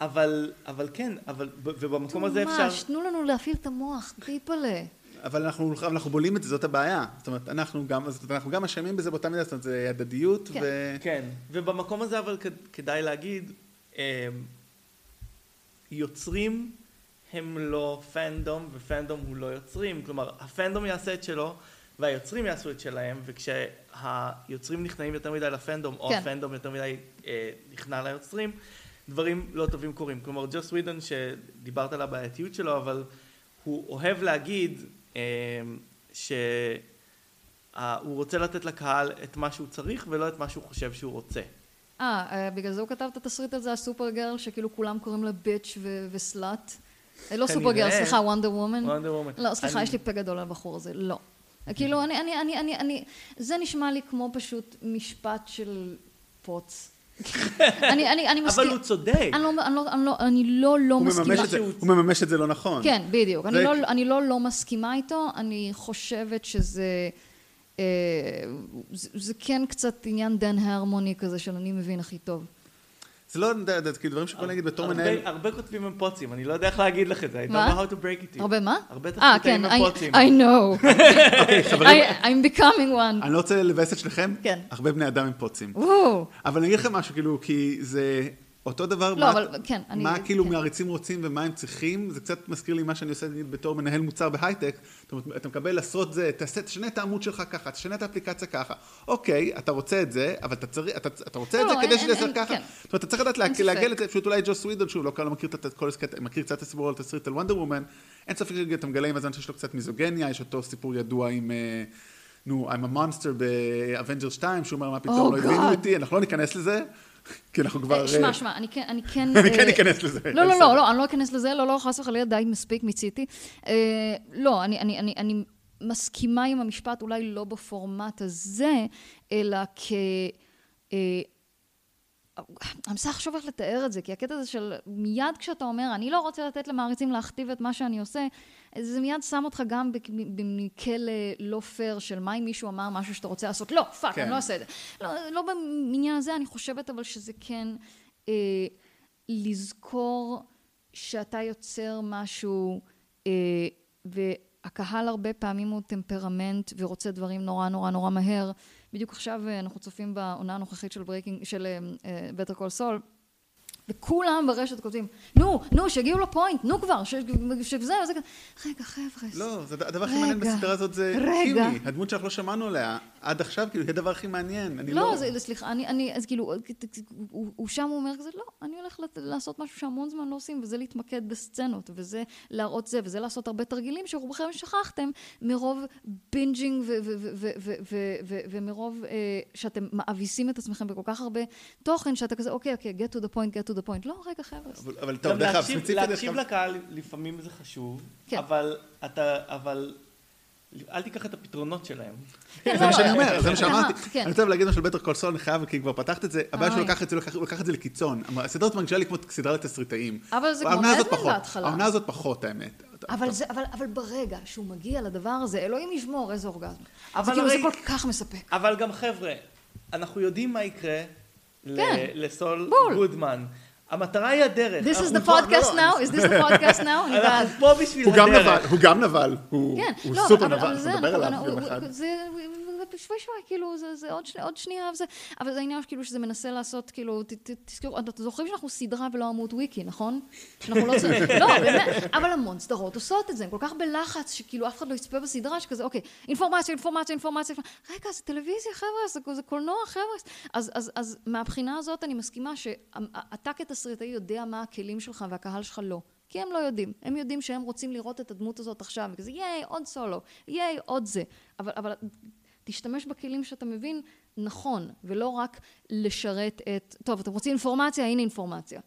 אבל, אבל כן, אבל, ובמקום הזה אפשר... ממש, תנו לנו להפעיל את המוח, טיפלה. אבל אנחנו, אנחנו בולים את זה, זאת הבעיה. זאת אומרת, אנחנו גם, אנחנו גם אשמים בזה באותה מידה, זאת אומרת, זה הדדיות, כן. ו... כן, ובמקום הזה אבל כ- כדאי להגיד, אמ, יוצרים הם לא פנדום, ופנדום הוא לא יוצרים. כלומר, הפנדום יעשה את שלו, והיוצרים יעשו את שלהם, וכשהיוצרים נכנעים יותר מדי לפנדום, או כן. הפנדום יותר מדי אה, נכנע ליוצרים, דברים לא טובים קורים. כלומר, ג'וס ווידון, שדיברת על הבעייתיות שלו, אבל הוא אוהב להגיד אה, שהוא רוצה לתת לקהל את מה שהוא צריך, ולא את מה שהוא חושב שהוא רוצה. אה, אה, בגלל זה הוא כתב את התסריט הזה, הסופר גרל, שכאילו כולם קוראים לה ביץ' וסלאט. אה, לא סופר גרל. סליחה, וונדר וומן. וונדר וומן. לא, סליחה, יש לי פה גדול על הבחור הזה, לא. כאילו, אני, אני, אני, אני, אני, זה נשמע לי כמו פשוט משפט של פוץ. אני, אני, אני מסכים. אבל הוא צודק. אני לא, אני לא, אני לא, אני לא, לא הוא מסכימה. מממש את זה, הוא מממש את זה לא נכון. כן, בדיוק. אני זה- לא, אני לא לא מסכימה איתו, אני חושבת שזה... אה, זה, זה כן קצת עניין דן הרמוני כזה של אני מבין הכי טוב. זה לא, זה זה כאילו דברים שיכול להגיד בתור מנהל. הרבה כותבים הם פוצים, אני לא יודע איך להגיד לך את זה. I don't מה? know how to break it. הרבה מה? הרבה אה, תסריטאים כן, הם I, פוצים. I know. אוקיי, חברים, I'm becoming one. אני לא רוצה לבאס את שניכם, כן. הרבה בני אדם הם פוצים. אבל אני אגיד לכם משהו, כאילו, כי זה אותו דבר, לא, מה- אבל כן, אני- מה כאילו כן. מעריצים רוצים ומה הם צריכים, זה קצת מזכיר לי מה שאני עושה נגיד בתור מנהל מוצר בהייטק, זאת אומרת, אתה מקבל עשרות זה, תעשה, תשנה את העמוד שלך ככה, תשנה את האפליקציה ככה. אוקיי, אתה רוצה את זה, אבל אתה צריך, אתה, אתה רוצה את לא, זה אין- כדי שזה יעשה ככה. כן. זאת אומרת, אתה צריך לדעת. לעגל את זה, פשוט אולי ג'וס ווידון, שהוא לא כלל מכיר את כל הסקט, מכיר קצת את הסיפור על תסריט על וונדר וומן, אין ספק שאתה מגלה עם הזמן שיש לו קצת מיזוגניה, יש אותו סיפור ידוע עם... אה, נו, I'm a monster ב Avengers 2, שהוא אומר, מה פתאום, Oh, לא הבינו. אותי, אנחנו לא ניכנס לזה, כי אנחנו כבר... אה, שמע, אה, שמע, אני כן, אני כן... כן אה, אכנס לזה. לא, לא. לא, לא, אני לא אכנס לזה, לא, לא, חס וחלילה, די מספיק, מיציתי. לא, אני, מסכימה עם המשפט, אולי לא בפורמט הזה, אלא כ... אני מנסה לחשוב איך לתאר את זה, כי הקטע הזה של מיד כשאתה אומר, אני לא רוצה לתת למעריצים להכתיב את מה שאני עושה, זה מיד שם אותך גם בכלא לא פייר של מה אם מישהו אמר משהו שאתה רוצה לעשות, לא, fuck, כן. אני לא אעשה את זה. לא, לא במניין הזה, אני חושבת אבל שזה כן אה, לזכור שאתה יוצר משהו, אה, והקהל הרבה פעמים הוא טמפרמנט ורוצה דברים נורא נורא נורא מהר. בדיוק עכשיו אה, אנחנו צופים בעונה הנוכחית של ברייקינג, של בטר קול סול. וכולם ברשת כותבים, נו, נו, שיגיעו ל point, נו כבר, שזה, וזה, רגע, חבר'ה. לא, זה הדבר הכי מעניין בסדרה הזאת זה קימי, הדמות שאנחנו לא שמענו עליה עד עכשיו, כאילו, היא הדבר הכי מעניין, אני לא... לא, זה, סליחה, אני, אני, אז כאילו, הוא שם אומר כזה, לא, אני הולך לעשות משהו שהמון זמן לא עושים, וזה להתמקד בסצנות, וזה להראות זה, וזה לעשות הרבה תרגילים שרובכם שכחתם, מרוב binging ומרוב שאתם מאביסים את עצמכם בכל כך הרבה תוכן, שאתה כזה, אוקיי, אוקיי, get to the point, get to the point. לא, רגע, חבר'ה. אבל טוב, דרך אגב, ספציפית... להקשיב לקהל לפעמים זה חשוב, כן. אבל אתה, אבל... אל תיקח את הפתרונות שלהם. זה מה שאני אומר, זה מה שאמרתי. כן. אני רוצה להגיד משהו על בטר קול סול, אני חייב, כי כבר פתחת את זה, הבעיה שלו לקח את זה, הוא לקח את זה לקיצון. הסדרה הזאת מרגישה לי כמו סדרה לתסריטאים. אבל זה כמו נדמן בהתחלה. העונה הזאת פחות, האמת. אבל ברגע שהוא מגיע לדבר הזה, אלוהים ישמור, איזה אורגזם. זה כאילו, זה כל כך מספק. אבל גם חבר'ה, אנחנו יודעים מה יקרה כן. לסול גודמן. המטרה היא הדרך. This is the podcast now? is this the podcast now? אנחנו פה בשביל הדרך. הוא גם נבל, הוא לא, סופר נבל, נדבר עליו יום אחד. שווי שווי, כאילו, זה, זה עוד, שני, עוד שנייה, וזה, אבל זה העניין כאילו שזה מנסה לעשות, כאילו, ת, ת, תזכרו, אתם זוכרים שאנחנו סדרה ולא עמוד וויקי, נכון? שאנחנו לא צריכים, לא, באמת, אבל המון סדרות עושות את זה, הם כל כך בלחץ, שכאילו אף אחד לא יצפה בסדרה, שכזה, אוקיי, אינפורמציה, אינפורמציה, אינפורמציה, רגע, זה טלוויזיה, חבר'ה, זה, זה קולנוע, חבר'ה. אז, אז, אז מהבחינה הזאת אני מסכימה שאתה כתסריטאי יודע מה הכלים שלך והקהל שלך לא. כי הם לא יודעים. הם יודעים שהם רוצים לראות את הדמות הזאת עכשיו, וכזה, ייי, עוד סולו, ייי, עוד זה. אבל, אבל תשתמש בכלים שאתה מבין נכון, ולא רק לשרת את... טוב, אתם רוצים אינפורמציה? הנה אינפורמציה.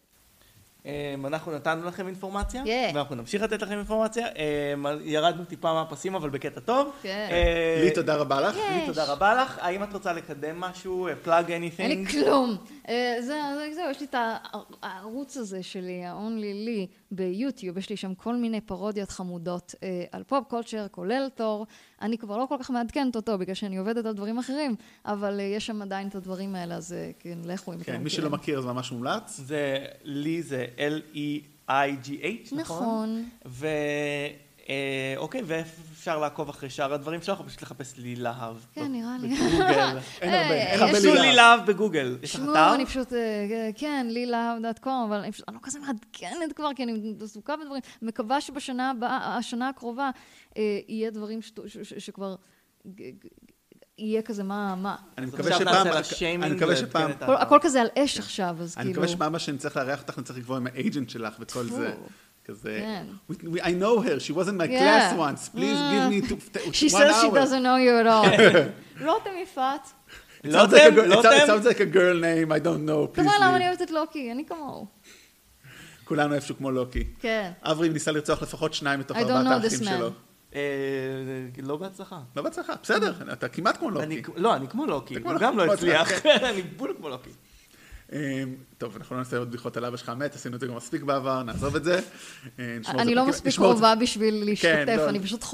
אמ, אנחנו נתנו לכם אינפורמציה, yeah. ואנחנו נמשיך לתת לכם אינפורמציה. אמ, ירדנו טיפה מהפסים, אבל בקטע טוב. כן. לי תודה רבה לך. לי תודה רבה לך. האם את רוצה לקדם משהו? פלאג anything? אין לי כלום. אה, זהו, יש לי את הערוץ הזה שלי, ה-only לי, ביוטיוב, יש לי שם כל מיני פרודיות חמודות אה, על פופ קולצ'ר, כולל תור. אני כבר לא כל כך מעדכנת אותו, בגלל שאני עובדת על דברים אחרים, אבל אה, יש שם עדיין את הדברים האלה, אז כן, לכו אם אתם כן, מי שלא מכיר זה ממש מומלץ. זה, לי זה L-E-I-G-H, נכון? נכון. אה, אוקיי, ואפשר לעקוב אחרי שאר הדברים שלך, או פשוט לחפש לי להב. כן, נראה לי. בגוגל. אין הרבה, אין הרבה לי להב. לי להב בגוגל. יש לך אתר? אני פשוט, אה, כן, לי להב דאט קום, אבל אני לא כזה מעדכנת כבר, כי אני עסוקה בדברים. מקווה שבשנה הבאה, השנה הקרובה, אה, יהיה דברים שכבר... יהיה כזה מה, מה. אני מקווה שפעם, אני מקווה שפעם, הכל כזה על אש עכשיו, אז כאילו... אני מקווה שפעם שאני צריך לארח אותך, אני צריך לקבוע עם האג'נט שלך וכל זה. כזה, I know her, she wasn't my class once, please give me one hour. She says she doesn't know you at all. רותם יפעת. רותם, רותם. It sounds like a girl name, I don't know, please leave. למה אני אוהבת את לוקי, אני כמוהו. כולנו איפשהו כמו לוקי. כן. אברי ניסה לרצוח לפחות שניים מתוך ארבעת האחים שלו. לא בהצלחה. לא בהצלחה, בסדר, אתה כמעט כמו לוקי. לא, אני כמו לוקי, הוא גם לא הצליח, אני בול כמו לוקי. אמ, טוב, אנחנו לא נעשה עוד בדיחות על אבא שלך מת, עשינו את זה גם מספיק בעבר, נעזוב את זה. אה, אני לא מספיק קרובה בשביל להשתתף, כן, לא. אני פשוט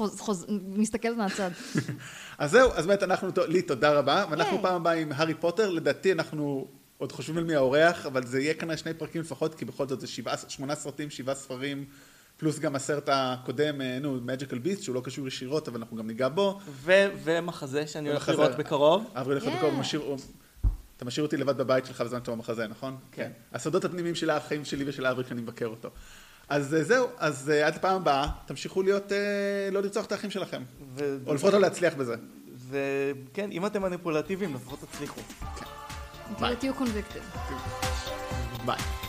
מסתכלת מהצד. אז זהו, אז באמת אנחנו, לי תודה רבה, ואנחנו כן. פעם הבאה עם הארי פוטר, לדעתי אנחנו עוד חושבים על מי האורח, אבל זה יהיה כנראה שני פרקים לפחות, כי בכל זאת זה שמונה סרטים, שבעה ספרים. פלוס גם הסרט הקודם, אה, נו, Magical Beast, שהוא לא קשור ישירות, אבל אנחנו גם ניגע בו. ומחזה שאני הולך לראות בקרוב. אברי הולך לראות בקרוב, אתה משאיר אותי לבד בבית שלך בזמן שאתה במחזה, נכון? כן. הסודות הפנימיים של החיים שלי ושל אברי כשאני מבקר אותו. אז אה, זהו, אז אה, עד לפעם הבאה, תמשיכו להיות, אה, לא לרצוח את האחים שלכם. או לפחות לא להצליח בזה. וכן, אם אתם מניפולטיביים, לפחות תצליחו. כן. תהיו קונביקטים. ביי.